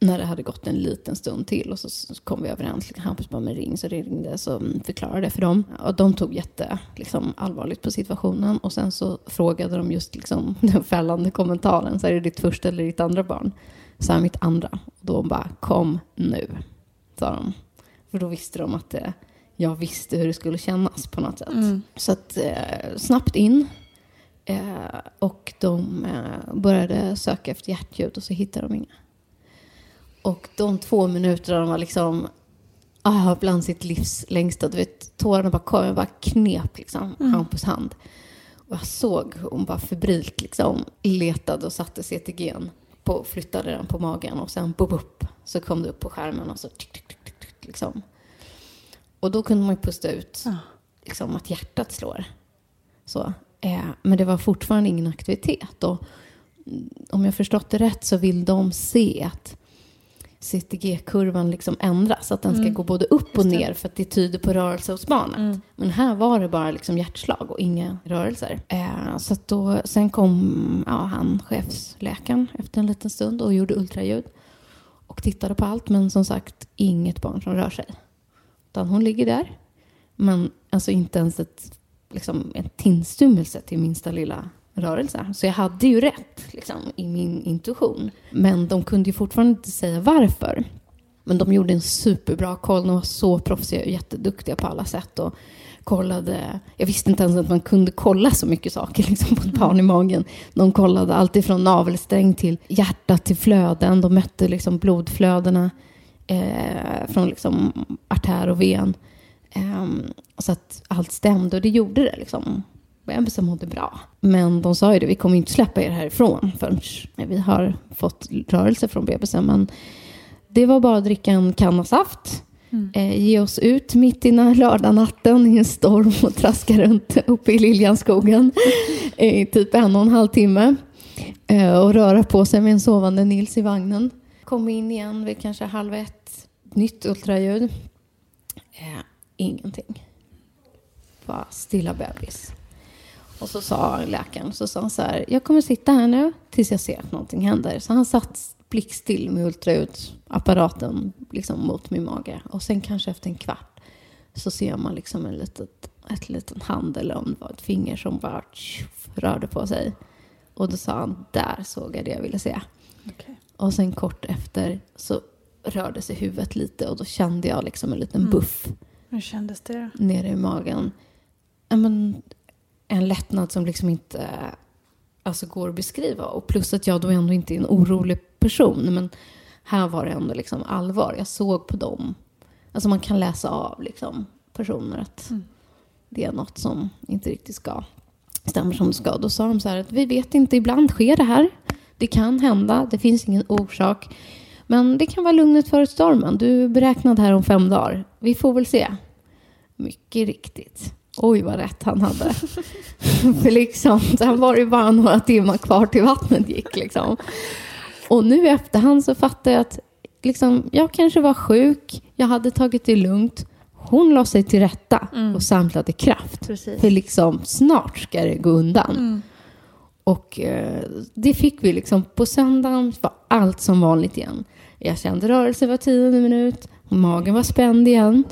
när det hade gått en liten stund till och så kom vi överens. Hampus bara, men ring. Så det ringde så mm, förklarade det för dem. Och de tog jätte liksom, allvarligt på situationen. Och sen så frågade de just liksom, den fällande kommentaren. Så är det ditt första eller ditt andra barn? Så är mitt andra. Och då bara, kom nu. Sa de. För då visste de att eh, jag visste hur det skulle kännas på något sätt. Så att eh, snabbt in. Eh, och de eh, började söka efter hjärtljud och så hittade de inga. Och de två minuterna de var liksom ah, bland sitt livs längsta. Du vet, tårarna bara kom, jag bara knep liksom Hampus hand. Och jag såg hur hon bara febrilt liksom letade och satte CTG'n på, flyttade den på magen och sen boop, upp så kom det upp på skärmen och så tick, tick, tick, tick, tick, liksom. Och då kunde man ju pusta ut liksom, att hjärtat slår. Så. Eh, men det var fortfarande ingen aktivitet. Och mm, om jag förstått det rätt så vill de se att CTG-kurvan liksom ändras. Att den ska gå både upp och ner för att det tyder på rörelse hos barnet. Men här var det bara liksom hjärtslag och inga rörelser. Eh, så då, sen kom ja, han, chefsläkaren, efter en liten stund och gjorde ultraljud. Och tittade på allt, men som sagt inget barn som rör sig. Utan hon ligger där. Men alltså inte ens ett, liksom, en tillstymmelse till minsta lilla rörelse. Så jag hade ju rätt liksom, i min intuition. Men de kunde ju fortfarande inte säga varför. Men de gjorde en superbra koll. De var så proffsiga och jätteduktiga på alla sätt. Och kollade, jag visste inte ens att man kunde kolla så mycket saker liksom, på ett barn i magen. De kollade allt ifrån navelsträng till hjärta till flöden. De mätte liksom blodflödena eh, från liksom artär och ven. Ehm, så att allt stämde och det gjorde det liksom. Bebisen mådde bra. Men de sa ju det, vi kommer inte släppa er härifrån förrän vi har fått rörelse från bebisen. Men det var bara att dricka en kanna saft, mm. eh, ge oss ut mitt i lördagnatten i en storm och traska runt uppe i Liljanskogen i typ en och en halv timme. Eh, och röra på sig med en sovande Nils i vagnen. Kom in igen vid kanske halv ett, nytt ultraljud. Eh, ingenting. Bara stilla bebis. Och så sa läkaren, så sa han så här, jag kommer sitta här nu tills jag ser att någonting händer. Så han satt blickstill med ultraljudsapparaten liksom mot min mage. Och sen kanske efter en kvart så ser man liksom en litet, ett liten hand eller om det var ett finger som bara tjuff, rörde på sig. Och då sa han, där såg jag det jag ville se. Okay. Och sen kort efter så rörde sig huvudet lite och då kände jag liksom en liten mm. buff. Hur kändes det? Nere i magen. Men, en lättnad som liksom inte alltså, går att beskriva. Och plus att jag då ändå inte är en orolig person. Men här var det ändå liksom allvar. Jag såg på dem. Alltså man kan läsa av liksom, personer att mm. det är något som inte riktigt ska stämmer som det ska. Då sa de så här att vi vet inte, ibland sker det här. Det kan hända, det finns ingen orsak. Men det kan vara lugnet före stormen. Du är beräknad här om fem dagar. Vi får väl se. Mycket riktigt. Oj, vad rätt han hade. För liksom, sen var det bara några timmar kvar till vattnet gick. Liksom. Och nu i efterhand så fattar jag att liksom, jag kanske var sjuk, jag hade tagit det lugnt. Hon la sig till rätta mm. och samlade kraft. Precis. För liksom, snart ska det gå undan. Mm. Och eh, det fick vi liksom. På söndagen var allt som vanligt igen. Jag kände rörelse var tionde minut. Magen var spänd igen.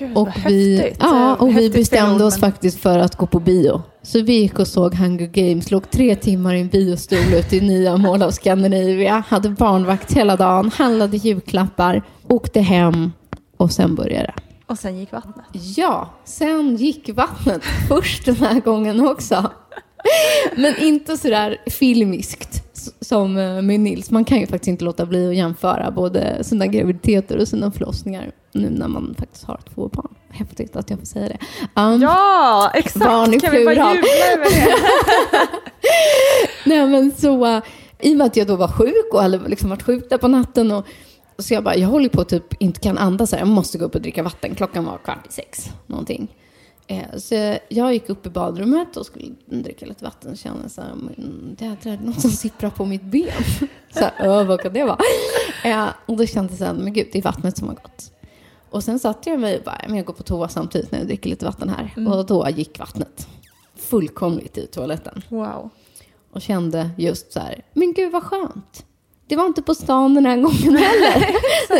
Gud, och vi, häftigt. Ja, och vi bestämde film, oss men... faktiskt för att gå på bio. Så vi gick och såg Hunger Games, låg tre timmar i en biostol ute i nya Mall of Scandinavia, hade barnvakt hela dagen, handlade julklappar, åkte hem och sen började det. Och sen gick vattnet? Ja, sen gick vattnet. Först den här gången också. Men inte sådär filmiskt som eh, med Nils. Man kan ju faktiskt inte låta bli att jämföra både sina graviditeter och sina förlossningar nu när man faktiskt har två barn. Häftigt att jag får säga det. Um, ja, exakt. Barn i kan plural. vi bara jubla över det? Nej, men så, uh, I och med att jag då var sjuk och hade liksom varit sjuk där på natten och så jag bara, jag håller på att typ inte kan andas här. Jag måste gå upp och dricka vatten. Klockan var kvart i sex, någonting. Eh, så jag gick upp i badrummet och skulle dricka lite vatten och kände så här, det är något som sipprar på mitt ben. Så här, vad kan det vara? Eh, och då kände jag så här, men gud, det är vattnet som har gått. Och sen satte jag mig och bara, men jag går på toa samtidigt när jag dricker lite vatten här. Mm. Och då gick vattnet fullkomligt i toaletten. Wow. Och kände just så här, men gud vad skönt. Det var inte på stan den här gången heller,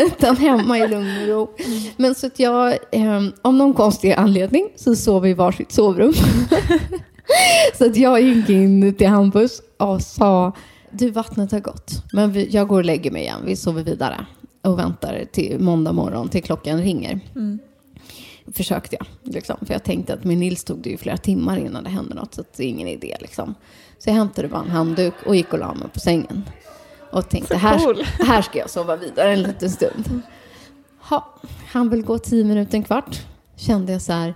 utan hemma i lugn och ro. Men så att jag, eh, av någon konstig anledning, så sov vi i varsitt sovrum. så att jag gick in till Hampus och sa, du vattnet har gått, men vi, jag går och lägger mig igen, vi sover vidare och väntar till måndag morgon till klockan ringer. Mm. Försökte jag, liksom, för jag tänkte att med Nils tog det ju flera timmar innan det hände något, så det är ingen idé. Liksom. Så jag hämtade bara en handduk och gick och la mig på sängen och tänkte här, här ska jag sova vidare en liten stund. Ha, han vill gå tio minuter, en kvart. Kände jag så här,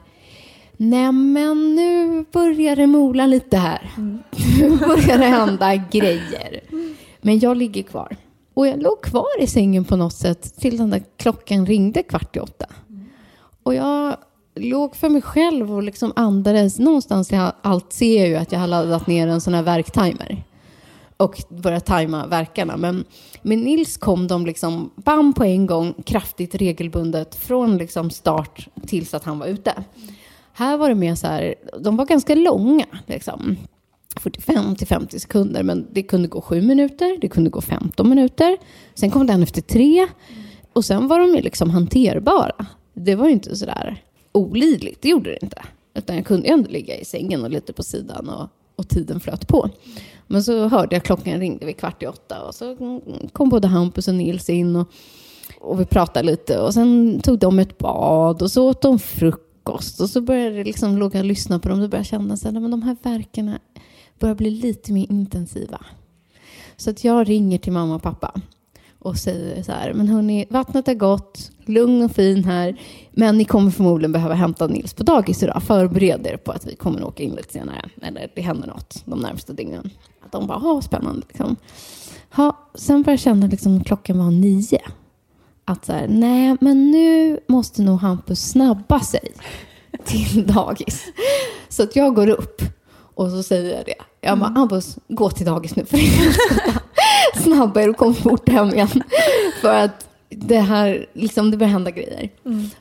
nej men nu börjar det mola lite här. Mm. Nu börjar det hända grejer. Men jag ligger kvar. Och jag låg kvar i sängen på något sätt till den där klockan ringde kvart i åtta. Och jag låg för mig själv och liksom andades. Någonstans i allt ser jag ju att jag har laddat ner en sån här verktimer och börja tajma verkarna. Men med Nils kom de liksom bam på en gång, kraftigt regelbundet från liksom start tills att han var ute. Här var det mer så här, de var ganska långa, liksom. 45 till 50 sekunder, men det kunde gå 7 minuter, det kunde gå 15 minuter. Sen kom den efter 3 och sen var de ju liksom hanterbara. Det var ju inte så där olidligt, det gjorde det inte. Utan jag kunde ju ändå ligga i sängen och lite på sidan och, och tiden flöt på. Men så hörde jag klockan ringde vid kvart i åtta och så kom både Hampus och Nils in och, och vi pratade lite och sen tog de ett bad och så åt de frukost och så började liksom, jag liksom låga och lyssna på dem och började känna att de här verkarna börjar bli lite mer intensiva. Så att jag ringer till mamma och pappa och säger så här, men hörni, vattnet är gott, lugn och fin här, men ni kommer förmodligen behöva hämta Nils på dagis idag. Förbered er på att vi kommer åka in lite senare, eller det händer något de närmaste dygnen. Att de bara, ha spännande liksom. Ha, sen började jag känna liksom klockan var nio. Att så här, nej, men nu måste nog Hampus snabba sig till dagis. Så att jag går upp och så säger jag det. Jag bara, Hampus, gå till dagis nu för. Snabba er och kom fort hem igen. För att det här, liksom det börjar hända grejer.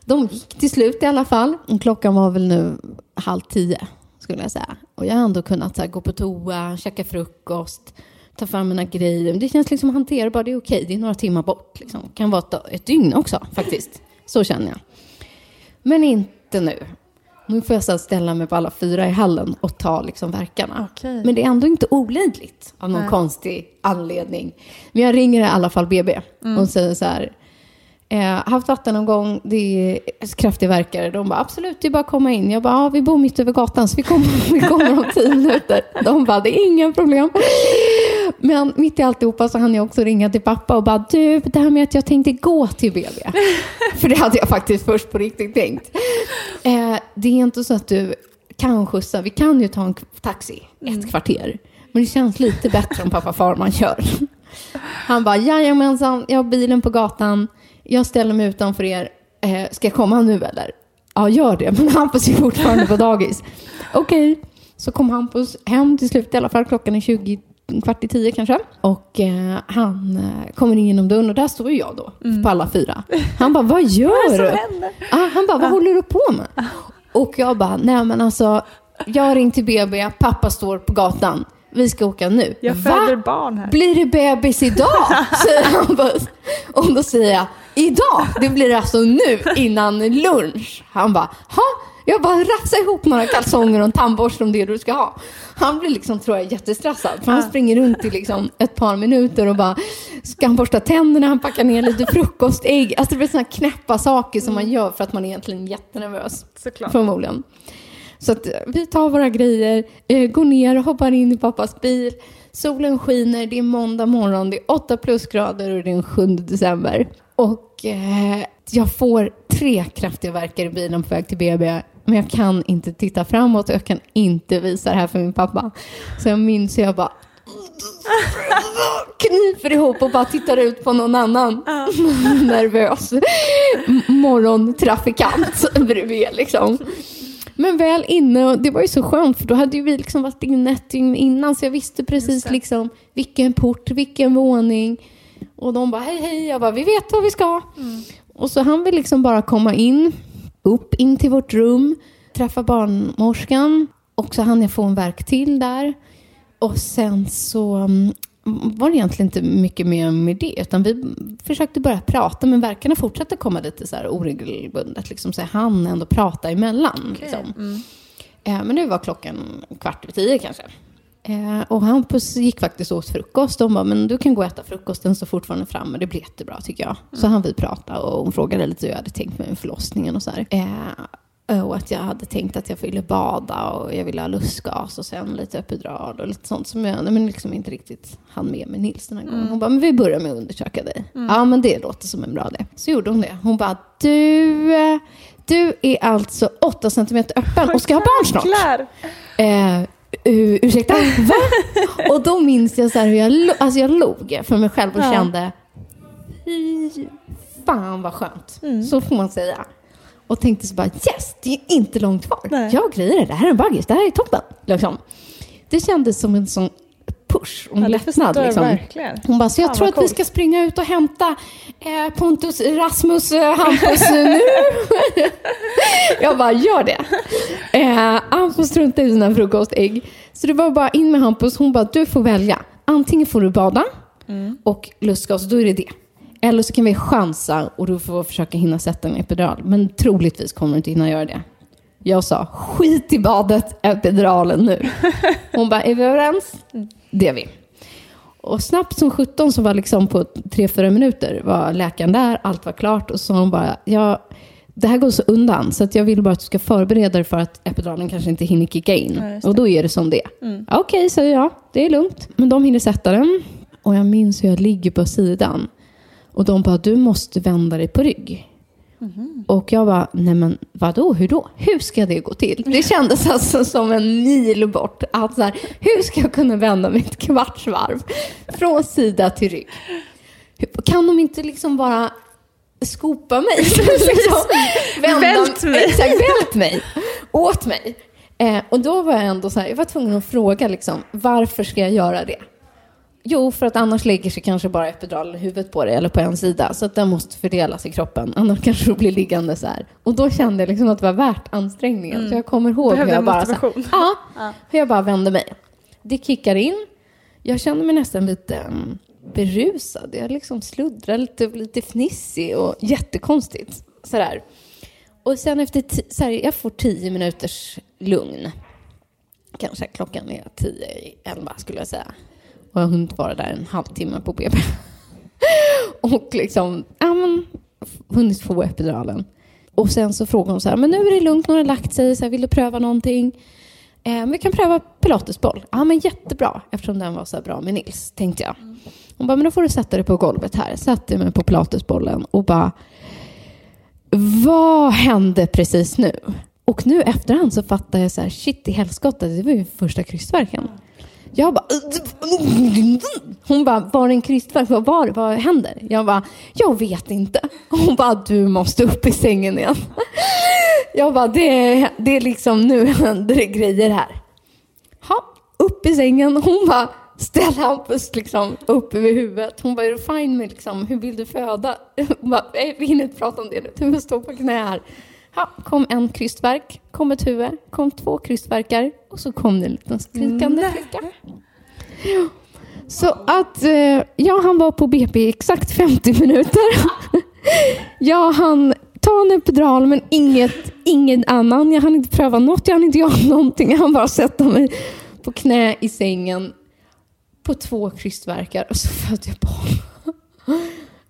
De gick till slut i alla fall. Klockan var väl nu halv tio, skulle jag säga. Och jag har ändå kunnat här, gå på toa, käka frukost, ta fram mina grejer. Det känns liksom hanterbart, det är okej. Det är några timmar bort. Liksom. Kan vara ett, ett dygn också, faktiskt. Så känner jag. Men inte nu. Nu får jag så ställa mig på alla fyra i hallen och ta liksom verkarna. Okej. Men det är ändå inte olidligt av någon Nej. konstig anledning. Men jag ringer i alla fall BB Mm. och säger så här. Eh, haft vattenomgång, det är kraftig verkare. De bara absolut, det är bara att komma in. Jag bara, ja, vi bor mitt över gatan så vi kommer, vi kommer om tio minuter. De bara, det är inga problem. Men mitt i alltihopa så hann jag också ringa till pappa och bara, du, det här med att jag tänkte gå till BB. För det hade jag faktiskt först på riktigt tänkt. Eh, det är inte så att du kan skjutsa, vi kan ju ta en taxi ett kvarter. Men det känns lite bättre om pappa Farman kör. Han bara, jajamensan, jag har bilen på gatan. Jag ställer mig utanför er. Eh, ska jag komma nu eller? Ja, gör det. Men Hampus är fortfarande på dagis. Okej. Så kom Hampus hem till slut i alla fall. Klockan är 20, kvart i tio kanske. Och eh, han eh, kommer in genom dörren och där står ju jag då. På alla fyra. Han bara, vad gör du? Ah, han bara, vad håller du på med? Och jag bara, nej men alltså, jag har ringt till BB, pappa står på gatan. Vi ska åka nu. Jag Va? föder barn här. Blir det bebis idag? Säger han bara. Och då säger jag, idag? Det blir alltså nu innan lunch. Han bara, ha? Jag bara rafsar ihop några kalsonger och en tandborste om det du ska ha. Han blir liksom, tror jag, jättestressad. För han springer runt i liksom ett par minuter och bara, ska han borsta tänderna, han packar ner lite frukostägg. Alltså det blir sådana knäppa saker som man gör för att man är egentligen jättenervös. Såklart. Förmodligen. Så att eh, vi tar våra grejer, eh, går ner och hoppar in i pappas bil. Solen skiner, det är måndag morgon, det är 8 plusgrader och det är den 7 december. Och eh, jag får tre kraftiga verkar i bilen på väg till BB. Men jag kan inte titta framåt och jag kan inte visa det här för min pappa. Så jag minns hur jag bara kniper ihop och bara tittar ut på någon annan nervös morgontrafikant bredvid liksom. Men väl inne, och det var ju så skönt för då hade ju vi liksom varit inne ett dygn innan så jag visste precis liksom vilken port, vilken våning. Och de bara hej hej, jag bara vi vet vad vi ska. Och så han vill liksom bara komma in, upp in till vårt rum, träffa barnmorskan och så hann jag få en verk till där. Och sen så mm, var det egentligen inte mycket mer med det, utan vi försökte börja prata, men verkarna fortsatte komma lite så här oregelbundet, liksom, så han ändå prata emellan. Liksom. Eh, men nu var klockan kvart över tio kanske. Eh, och Hampus gick faktiskt åt frukost. De bara, men du kan gå och äta frukosten så fortfarande framme. Det blir jättebra tycker jag. Så han vi prata och hon frågade lite hur jag hade tänkt med förlossningen och så här. Eh, och att jag hade tänkt att jag ville bada och jag ville ha lustgas och sen lite epidural och lite sånt som jag men liksom inte riktigt hann med med Nils den här gången. Hon bara, men vi börjar med att undersöka dig. Ja, men det låter som en bra idé. Så gjorde hon det. Hon bara, du, du är alltså 8 centimeter öppen och ska ha barn snart. Eh, uh, ursäkta, va? och då minns jag så hur jag, lo- alltså jag log för mig själv och Ja. kände, fy fan vad skönt. Mm. Så får man säga. Och tänkte så bara, yes, det är inte långt kvar. Nej. Jag grejer det, det här är en baggis, det här är toppen. Liksom. Det kändes som en sån push och en Ja, lättnad. Liksom. Hon bara, så jag Fan, tror att vi coolt. ska springa ut och hämta eh, Pontus, Rasmus, eh, Hampus eh, nu. jag bara, gör det. Eh, Hampus struntade i sina frukostägg. Så det var bara in med Hampus. Hon bara, du får välja. Antingen får du bada och lustgas, då är det det. Eller så kan vi chansa och du får försöka hinna sätta en epidural. Men troligtvis kommer du inte hinna göra det. Jag sa, skit i badet, epiduralen nu. Hon bara, är vi överens? Det är vi. Och snabbt som 17 så var liksom på 3-4 minuter var läkaren där, allt var klart och så sa hon bara, ja, det här går så undan så att jag vill bara att du ska förbereda dig för att epiduralen kanske inte hinner kicka in. Ja, och då är det som det är. Okej, säger jag, det är lugnt. Men de hinner sätta den och jag minns hur jag ligger på sidan Och de bara, du måste vända dig på rygg. Och jag bara, nej men vadå, hur då? Hur ska det gå till? Det kändes alltså som en mil bort. Att så här, hur ska jag kunna vända mig ett kvartsvarv från sida till rygg? Kan de inte liksom bara skopa mig? liksom, vända- Vält mig. Exakt, vält mig. Åt mig. Eh, och då var jag ändå så här, jag var tvungen att fråga liksom, varför ska jag göra det? Jo, för att annars lägger sig kanske bara epiduralen i huvudet på dig eller på en sida. Så att den måste fördelas i kroppen. Annars kanske du blir liggande så här. Och då kände jag liksom att det var värt ansträngningen. Så jag kommer ihåg hur jag bara, så här, ja, hur jag bara vände mig. Det kickar in. Jag kände mig nästan lite mm, berusad. Jag liksom sluddrade lite, lite fnissig och jättekonstigt. Sådär. Och sen efter, så här, jag får tio minuters lugn. Kanske klockan är tio, i elva skulle jag säga. Och jag har hunnit vara där en halvtimme på BB. och liksom, ja men, hunnit få epiduralen. Och sen så frågar hon så här, men nu är det lugnt, nu har lagt sig, så här, vill du pröva någonting? Eh, vi kan pröva pilatesboll. Ja, men jättebra, eftersom den var så bra med Nils, tänkte jag. Hon bara, men då får du sätta dig på golvet här. Satte mig på pilatesbollen och bara, vad hände precis nu? Och nu efterhand så fattar jag så här, shit i helskotta, det var ju första krystvärken. Jag bara... Äh, Hon bara, var det en krystvärk? Vad var det? Vad händer? Jag bara, jag vet inte. Hon bara, du måste upp i sängen igen. Jag bara, det är, det är liksom, nu händer det grejer här. Ha, upp i sängen. Hon bara, ställ Hampus liksom upp över huvudet. Hon bara, är du fine med liksom, hur vill du föda? Hon bara, vi hinner inte prata om det nu. Du får stå på knä här. Ha, kom en krystverk, kom ett huvud, kom två krystverkar och så kom det en liten skrikande flicka. Ja. Så att, eh, ja, han var på BP i exakt 50 minuter. jag hann ta en epidural men inget, ingen annan. Jag hann inte pröva något, jag hann inte göra någonting. Jag hann bara sätta mig på knä i sängen på två krystverkar och så födde jag barn.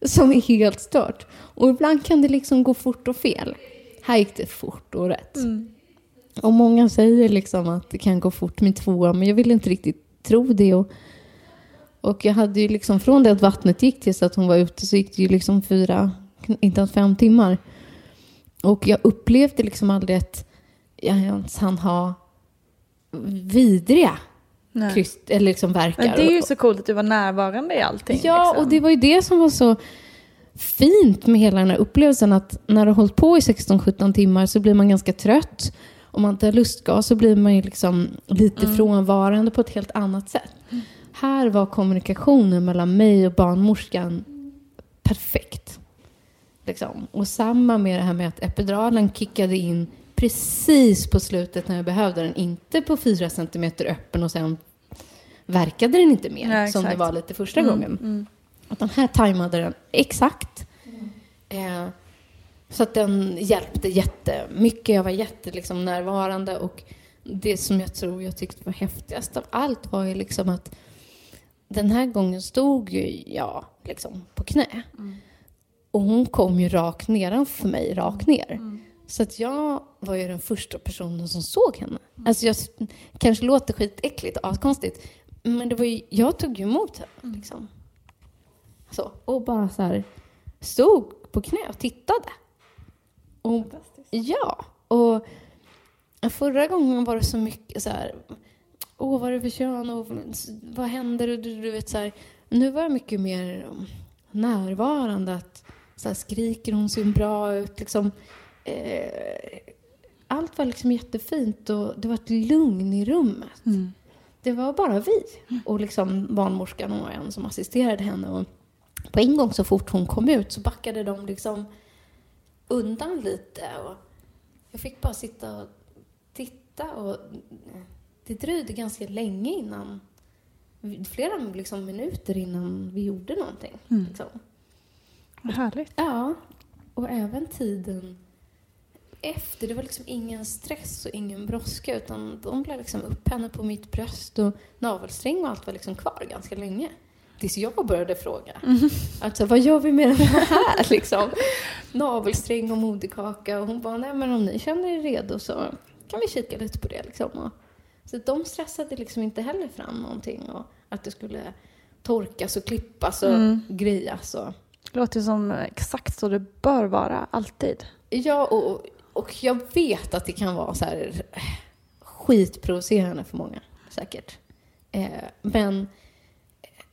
Som är helt stört. Och ibland kan det liksom gå fort och fel. Här gick det fort och rätt. Och många säger liksom att det kan gå fort med tvåa, men jag vill inte riktigt tro det. Och, och jag hade ju liksom, från det att vattnet gick tills att hon var ute så gick det ju liksom fyra, inte ens fem timmar. Och jag upplevde liksom aldrig att jag ens hann ha vidriga kryst, eller liksom verkar. Men det är ju så coolt att du var närvarande i allting. Ja, liksom. och det var ju det som var så fint med hela den här upplevelsen att när du har hållit på i 16-17 timmar så blir man ganska trött. Om man inte har lustgas så blir man ju liksom lite frånvarande på ett helt annat sätt. Här var kommunikationen mellan mig och barnmorskan perfekt. Liksom. Och samma med det här med att epiduralen kickade in precis på slutet när jag behövde den. Inte på fyra centimeter öppen och sen verkade den inte mer Nej, som det var lite första gången. Att den här tajmade den exakt. Eh, så att den hjälpte jättemycket. Jag var jätte liksom, närvarande och det som jag tror jag tyckte var häftigast av allt var ju liksom att den här gången stod ju jag liksom på knä. Och hon kom ju rakt nedanför mig, rakt ner. Så att jag var ju den första personen som såg henne. Alltså jag kanske låter skitäckligt och konstigt men det var ju, jag tog ju emot henne. Liksom. Så, och bara så här stod på knä och tittade. Och, ja, och förra gången var det så mycket så här, åh vad är det för kön och vad händer? Och du, du vet så här, nu var jag mycket mer um, närvarande. Att, så här, skriker hon ser bra ut? Liksom, eh, allt var liksom jättefint och det var ett lugn i rummet. Det var bara vi och liksom barnmorskan och en som assisterade henne. Och på en gång så fort hon kom ut så backade de liksom undan lite. Och jag fick bara sitta och titta. Och det dröjde ganska länge innan, flera liksom minuter innan vi gjorde någonting. Liksom. Vad härligt. Ja, och även tiden efter. Det var liksom ingen stress och ingen brådska utan de la liksom upp henne på mitt bröst och navelsträng och allt var liksom kvar ganska länge. Tills jag började fråga. Alltså, vad gör vi med den här liksom? Navelsträng och moderkaka. Och hon bara, nej men om ni känner er redo så kan vi kika lite på det liksom. Och, så de stressade liksom inte heller fram någonting och att det skulle torkas och klippas och grejas och Det låter som exakt så det bör vara, alltid. Ja, och, och jag vet att det kan vara så här skitprovocerande för många, säkert. Eh, men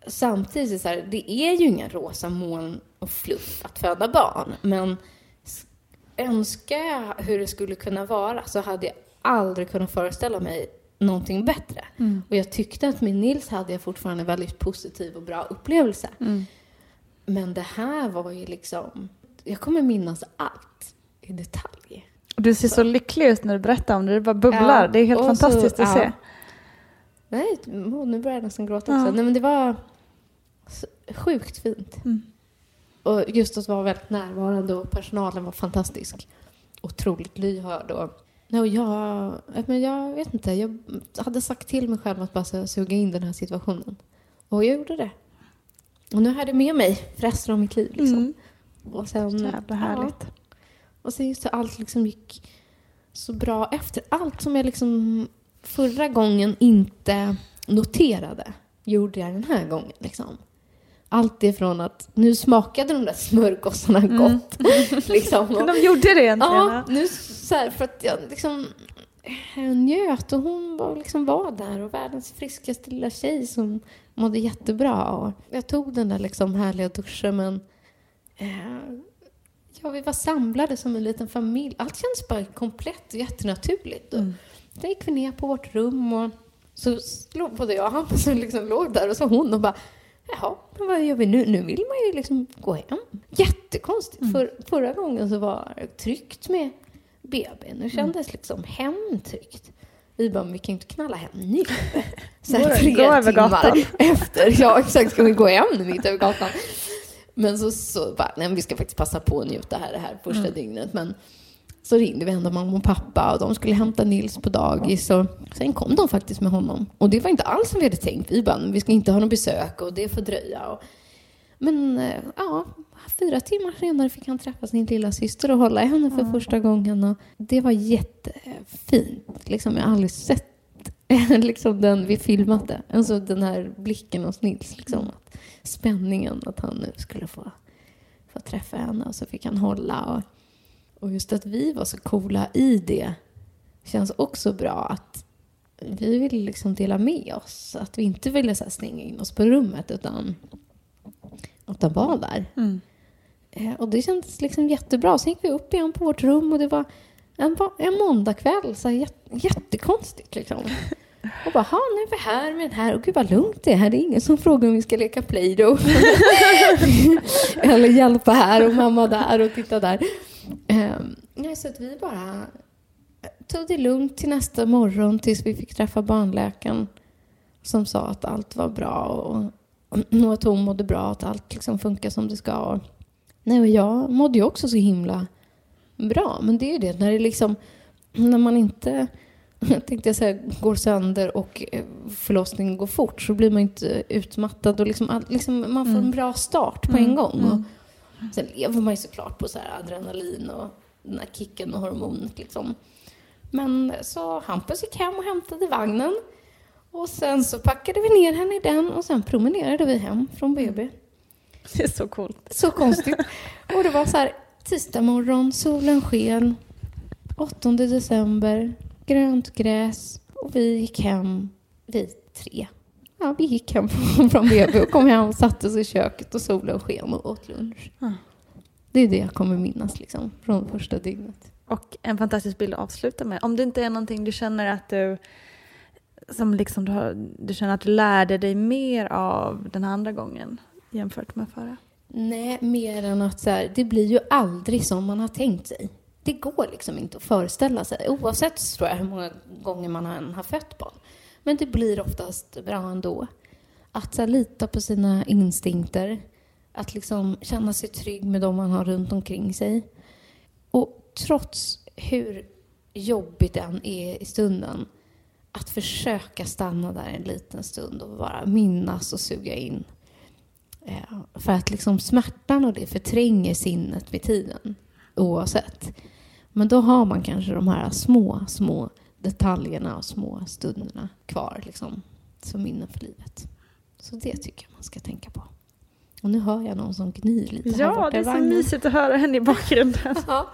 samtidigt så här, det är ju inga rosa moln och fluff att föda barn. Men önskar jag hur det skulle kunna vara så hade jag aldrig kunnat föreställa mig någonting bättre. Och jag tyckte att med Nils hade jag fortfarande väldigt positiv och bra upplevelse. Men det här var ju liksom, jag kommer minnas allt i detalj. Du ser så lycklig ut när du berättar om det, det bara bubblar. Ja, det är helt fantastiskt så- att ja. se. Nej, nu börjar jag nästan gråta också. Ja. Nej, men det var så sjukt fint. Mm. Och just att vara väldigt närvarande och personalen var fantastisk. Otroligt lyhörd och och jag, men jag vet inte, jag hade sagt till mig själv att bara suga in den här situationen. Och jag gjorde det. Och nu har jag det med mig för resten av mitt liv. Liksom. Mm. Och sen, Jävla härligt. Ja, och sen just det, allt liksom gick så bra efter. Allt som jag liksom förra gången inte noterade gjorde jag den här gången. Liksom. Allt ifrån att nu smakade de där smörgåsarna gott. liksom. De gjorde det egentligen. Ja, nu så här, för att jag liksom jag njöt och hon var, liksom var där och världens friskaste lilla tjej som mådde jättebra. Och jag tog den där liksom härliga duschen men eh, ja, vi var samlade som en liten familj. Allt kändes bara komplett och jättenaturligt. Och Då gick vi ner på vårt rum och så låg både jag och Hampus liksom låg där och så hon och bara Jaha, men vad gör vi nu? Nu vill man ju liksom gå hem. Jättekonstigt. För, förra gången så var det tryggt med BB. Nu kändes liksom hem tryggt. Vi bara, men vi kan ju inte knalla hem nu. Så här tre gå över gatan. efter. Ja, exakt. Ska vi gå hem nu mitt över gatan? Men så, så bara, nej vi ska faktiskt passa på att njuta här det här första dygnet. Men så ringde vi ändå mamma och pappa och de skulle hämta Nils på dagis. Och sen kom de faktiskt med honom. Och det var inte alls som vi hade tänkt. Vi bara, vi ska inte ha något besök och det får dröja. Och, men eh, ja, fyra timmar senare fick han träffa sin lilla syster och hålla i henne för första gången. Och det var jättefint. Liksom, jag har aldrig sett liksom den vi filmade. Alltså den här blicken hos Nils. Liksom, att spänningen att han nu skulle få, få träffa henne och så fick han hålla. Och, och just att vi var så coola i det känns också bra. Att vi ville liksom dela med oss. Att vi inte ville så stänga in oss på rummet utan att han var där. Eh, Och det kändes liksom jättebra. Sen gick vi upp igen på vårt rum och det var en, en måndagkväll. Så här, jättekonstigt liksom. Och bara, "Ha, nu är vi här med den här. Och gud vad lugnt det är här. Det är ingen som frågar om vi ska leka Play-Doh. Eller hjälpa här och mamma där och titta där. Nej, så att vi bara tog det lugnt till nästa morgon tills vi fick träffa barnläkaren som sa att allt var bra och, och att hon mådde bra, att allt liksom funkar som det ska. Och, nej, och jag mådde ju också så himla bra, men det är ju det när det liksom, när man inte tänkte jag säga, går sönder och eh, förlossningen går fort så blir man inte utmattad och liksom, liksom, man får en bra start på en gång. Och sen lever man ju såklart på så adrenalin och den här kicken och hormonet liksom. Men så Hampus gick hem och hämtade vagnen. Och sen så packade vi ner henne i den och sen promenerade vi hem från BB. Det är så coolt. Så konstigt. Och det var så här tisdag morgon, solen sken, 8 december, grönt gräs och vi gick hem vid tre. Ja, vi gick hem från BB och kom hem och satte oss i köket och solen sken och åt lunch. Det är det jag kommer minnas liksom, från första dygnet. Och en fantastisk bild att avsluta med. Om det inte är någonting du känner att du som liksom du, har, du känner att du lärde dig mer av den andra gången jämfört med förra? Nej, mer än att så här, det blir ju aldrig som man har tänkt sig. Det går liksom inte att föreställa sig, oavsett tror jag, hur många gånger man än har fött barn. Men det blir oftast bra ändå. Att så här, lita på sina instinkter, att liksom känna sig trygg med de man har runt omkring sig. Och trots hur jobbigt det än är i stunden, att försöka stanna där en liten stund och bara minnas och suga in. Eh, För att liksom smärtan och det förtränger sinnet med tiden, oavsett. Men då har man kanske de här små, små detaljerna och små stunderna kvar liksom, som minnen för livet. Så det tycker jag man ska tänka på. Och nu hör jag någon som gnyr lite här Ja, det är så mysigt att höra henne i bakgrunden.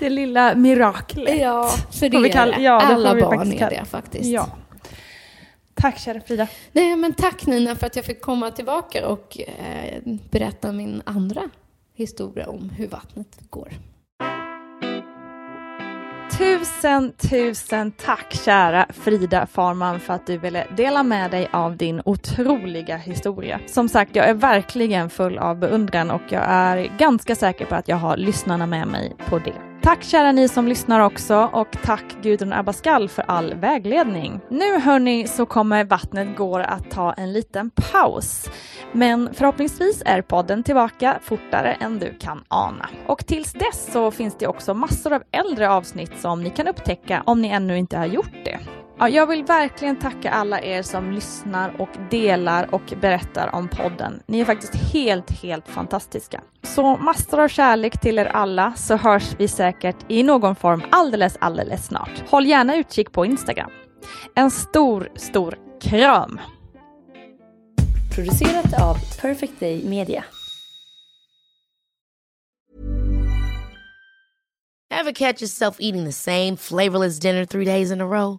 Det lilla miraklet. Ja, för det är det. ja, det Alla barn är det faktiskt. Ja. Tack kära Frida. Nej, men tack Nina för att jag fick komma tillbaka och eh, berätta min andra historia om hur vattnet går. Tusen, tusen tack kära Frida Farman för att du ville dela med dig av din otroliga historia. Som sagt, jag är verkligen full av beundran och jag är ganska säker på att jag har lyssnarna med mig på det. Tack kära ni som lyssnar också och tack Gudrun Abascal för all vägledning. Nu hörni så kommer Vattnet går att ta en liten paus. Men förhoppningsvis är podden tillbaka fortare än du kan ana. Och tills dess så finns det också massor av äldre avsnitt som ni kan upptäcka om ni ännu inte har gjort det. Ja, jag vill verkligen tacka alla er som lyssnar och delar och berättar om podden. Ni är faktiskt helt, helt fantastiska. Så massor av kärlek till er alla så hörs vi säkert i någon form alldeles, alldeles snart. Håll gärna utkik på Instagram. En stor, stor kram! Producerat av Perfect Day Media. Ever catch yourself eating the same flavorless dinner three days in a row?